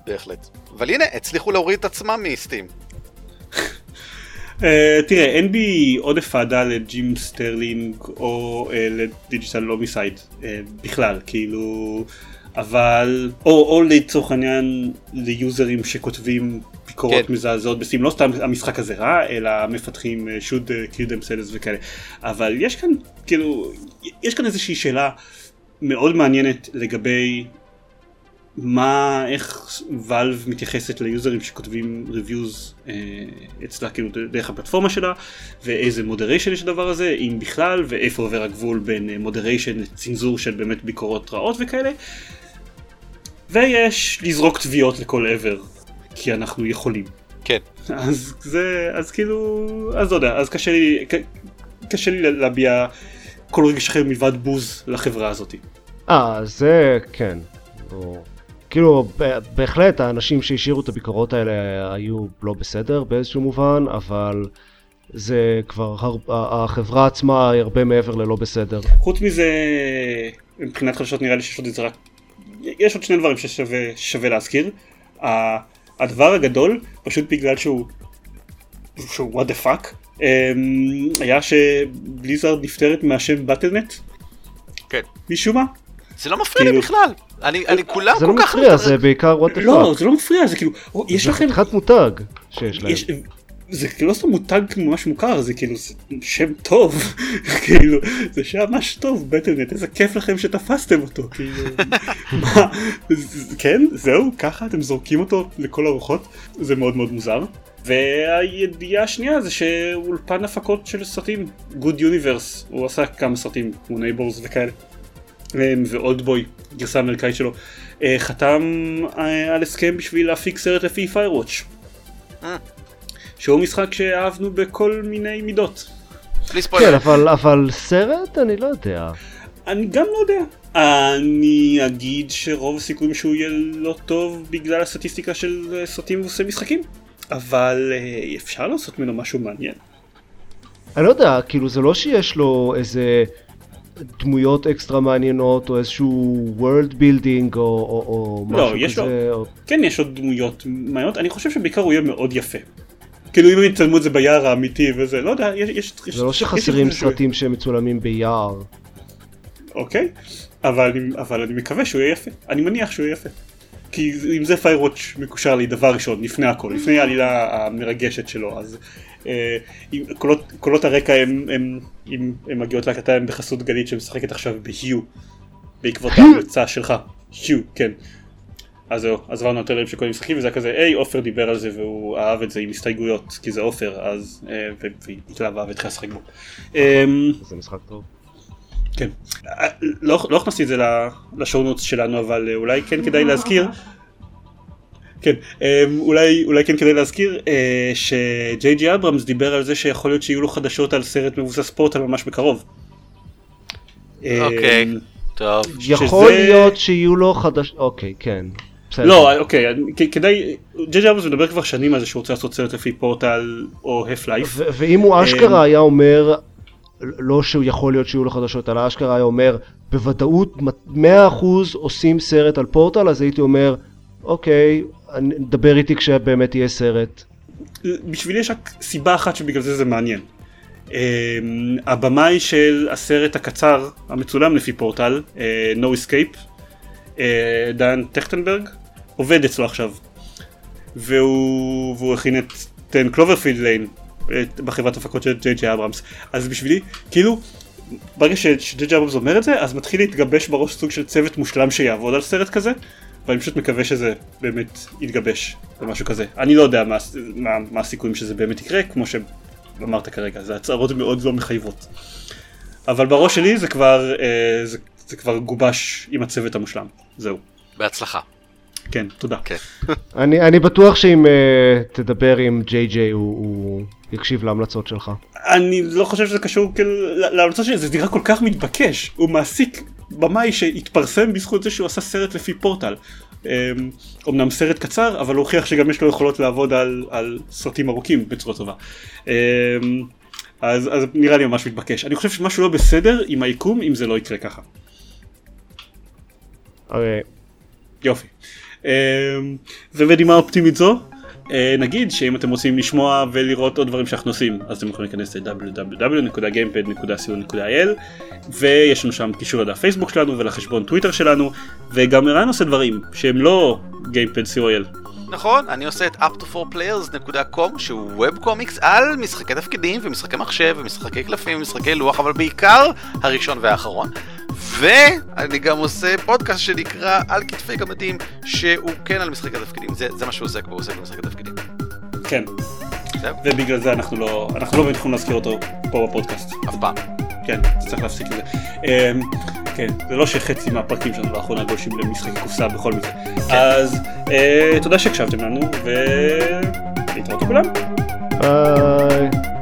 בהחלט. אבל הנה, הצליחו להוריד את עצמם מ-Steam. Uh, תראה, אין בי עודף אהדה לג'ים סטרלינג או uh, ל-Digital Homicide uh, בכלל, כאילו, אבל, או, או לצורך העניין ליוזרים שכותבים ביקורות כן. מזעזעות ב-Steam, לא סתם המשחק הזה רע, אלא מפתחים should kill themselves וכאלה, אבל יש כאן, כאילו, יש כאן איזושהי שאלה מאוד מעניינת לגבי מה, איך Valve מתייחסת ליוזרים שכותבים reviews אה, אצלה כאילו דרך הפלטפורמה שלה ואיזה moderation יש לדבר הזה אם בכלל ואיפה עובר הגבול בין moderation לצנזור של באמת ביקורות רעות וכאלה ויש לזרוק תביעות לכל עבר כי אנחנו יכולים. כן. אז זה, אז כאילו, אז לא יודע, אז קשה לי, קשה לי להביע כל רגש אחר מלבד בוז לחברה הזאת. אה, זה כן. או... כאילו, בהחלט האנשים שהשאירו את הביקורות האלה היו לא בסדר באיזשהו מובן, אבל זה כבר, הר... החברה עצמה היא הרבה מעבר ללא בסדר. חוץ מזה, מבחינת חדשות נראה לי שיש עוד איזה רק, יש עוד שני דברים ששווה להזכיר. הדבר הגדול, פשוט בגלל שהוא, שהוא what the fuck, אמ, היה שבליזארד נפטרת מהשם באטלנט. כן. משום מה. זה לא מפריע לי כאילו- בכלל. אני, אני כולם כל כך... זה לא מפריע, זה בעיקר what the fuck. לא, זה לא מפריע, זה כאילו, יש לכם... זה חתיכת מותג שיש להם. זה לא סתם מותג ממש מוכר, זה כאילו שם טוב, כאילו, זה שם ממש טוב, בטלנט, איזה כיף לכם שתפסתם אותו, כאילו, מה, כן, זהו, ככה אתם זורקים אותו לכל הרוחות, זה מאוד מאוד מוזר. והידיעה השנייה זה שאולפן הפקות של סרטים, Good Universe, הוא עשה כמה סרטים כמו Neighbors וכאלה, ו-Oldboy, גרסה אמריקאית שלו, אה, חתם אה, על הסכם בשביל להפיק סרט לפי Firewatch. אה. שהוא משחק שאהבנו בכל מיני מידות. בלי ספוילר. כן, אבל, אבל סרט? אני לא יודע. אני גם לא יודע. אני אגיד שרוב הסיכויים שהוא יהיה לא טוב בגלל הסטטיסטיקה של סרטים ועושה משחקים, אבל אה, אפשר לעשות ממנו משהו מעניין. אני לא יודע, כאילו זה לא שיש לו איזה דמויות אקסטרה מעניינות או איזשהו world building או, או, או לא, משהו יש כזה. לו, או... כן יש עוד דמויות מעניינות, אני חושב שבעיקר הוא יהיה מאוד יפה. כאילו אם יצלמו את זה ביער האמיתי וזה, לא יודע, יש... יש זה לא שחסרים סרטים שהם מצולמים ביער. אוקיי, אבל אבל אני מקווה שהוא יהיה יפה, אני מניח שהוא יהיה יפה. כי אם זה פיירוואץ' מקושר לי דבר ראשון, לפני הכל, לפני העלילה המרגשת שלו, אז אה, קולות, קולות הרקע הם, הם, הם, הם מגיעות להקלטה הם בחסות גלית שמשחקת עכשיו בהיו, בעקבות ההמלצה שלך, היו, כן. אז זהו, אז עברנו יותר שקוראים משחקים וזה היה כזה, היי עופר דיבר על זה והוא אהב את זה עם הסתייגויות כי זה עופר אז, אה, והתלהבה והתחילה לשחק בו. זה משחק טוב. כן, אה, לא, לא הכנסתי את זה לשורנוטס שלנו אבל אה, אולי כן כדאי להזכיר כן, אמ, אולי, אולי כן כדאי להזכיר שג'יי ג'י אברהמס דיבר על זה שיכול להיות שיהיו לו חדשות על סרט מבוסס פורטל ממש בקרוב. אוקיי, אמ, טוב. יכול להיות שיהיו לו חדשות, אוקיי, כן. לא, אוקיי, כדאי, ג'י ג'י אברמס מדבר כבר שנים על זה שהוא רוצה לעשות סרט לפי פורטל או הפ לייף. ואם הוא אשכרה היה אומר, לא שהוא יכול להיות שיהיו לו חדשות, אלא אשכרה היה אומר, בוודאות 100% עושים סרט על פורטל, אז הייתי אומר, אוקיי, דבר איתי כשבאמת יהיה סרט. בשבילי יש רק סיבה אחת שבגלל זה זה מעניין. Um, הבמאי של הסרט הקצר המצולם לפי Portal, uh, No Escape, uh, דן טכטנברג, עובד אצלו עכשיו. והוא, והוא הכין את 10 Cloverfield Lane בחברת הפקות של ג'יי ג'יי אברהמס. אז בשבילי, כאילו, ברגע שג'יי ג'יי אברהמס אומר את זה, אז מתחיל להתגבש בראש סוג של צוות מושלם שיעבוד על סרט כזה. ואני פשוט מקווה שזה באמת יתגבש או כזה. אני לא יודע מה, מה, מה הסיכויים שזה באמת יקרה, כמו שאמרת כרגע, זה הצהרות מאוד לא מחייבות. אבל בראש שלי זה כבר, אה, זה, זה כבר גובש עם הצוות המושלם, זהו. בהצלחה. כן, תודה. כן. אני, אני בטוח שאם uh, תדבר עם ג'יי ג'יי הוא, הוא יקשיב להמלצות שלך. אני לא חושב שזה קשור כאילו להמלצות שלי, זה נראה כל כך מתבקש. הוא מעסיק במאי שהתפרסם בזכות זה שהוא עשה סרט לפי פורטל. אמ, סרט קצר, אבל הוא הוכיח שגם יש לו יכולות לעבוד על, על סרטים ארוכים בצורה טובה. אמ, אז, אז נראה לי ממש מתבקש. אני חושב שמשהו לא בסדר עם היקום אם זה לא יקרה ככה. אוקיי. יופי. אמ, ובנימה אופטימית זו, אה, נגיד שאם אתם רוצים לשמוע ולראות עוד דברים שאנחנו עושים אז אתם יכולים להיכנס ל-www.gamepad.co.il ויש לנו שם קישור לדף פייסבוק שלנו ולחשבון טוויטר שלנו וגם ערן עושה דברים שהם לא גיימפד co.il. נכון, אני עושה את up4players.com שהוא ווב קומיקס על משחקי תפקידים ומשחקי מחשב ומשחקי קלפים ומשחקי לוח אבל בעיקר הראשון והאחרון ואני גם עושה פודקאסט שנקרא על כתפי גמדים, שהוא כן על משחק התפקידים, זה, זה מה שהוא עוסק בו, הוא עוסק במשחק התפקידים. כן. זהו. ובגלל זה אנחנו לא, אנחנו לא יכולים להזכיר אותו פה בפודקאסט. אף פעם. כן, צריך להפסיק את זה. אמ, כן, זה לא שחצי מהפרקים שלנו לאחרונה גולשים למשחקי קופסה בכל מקרה. אז אה, תודה שהקשבתם לנו, ולהתראות לכולם. ביי.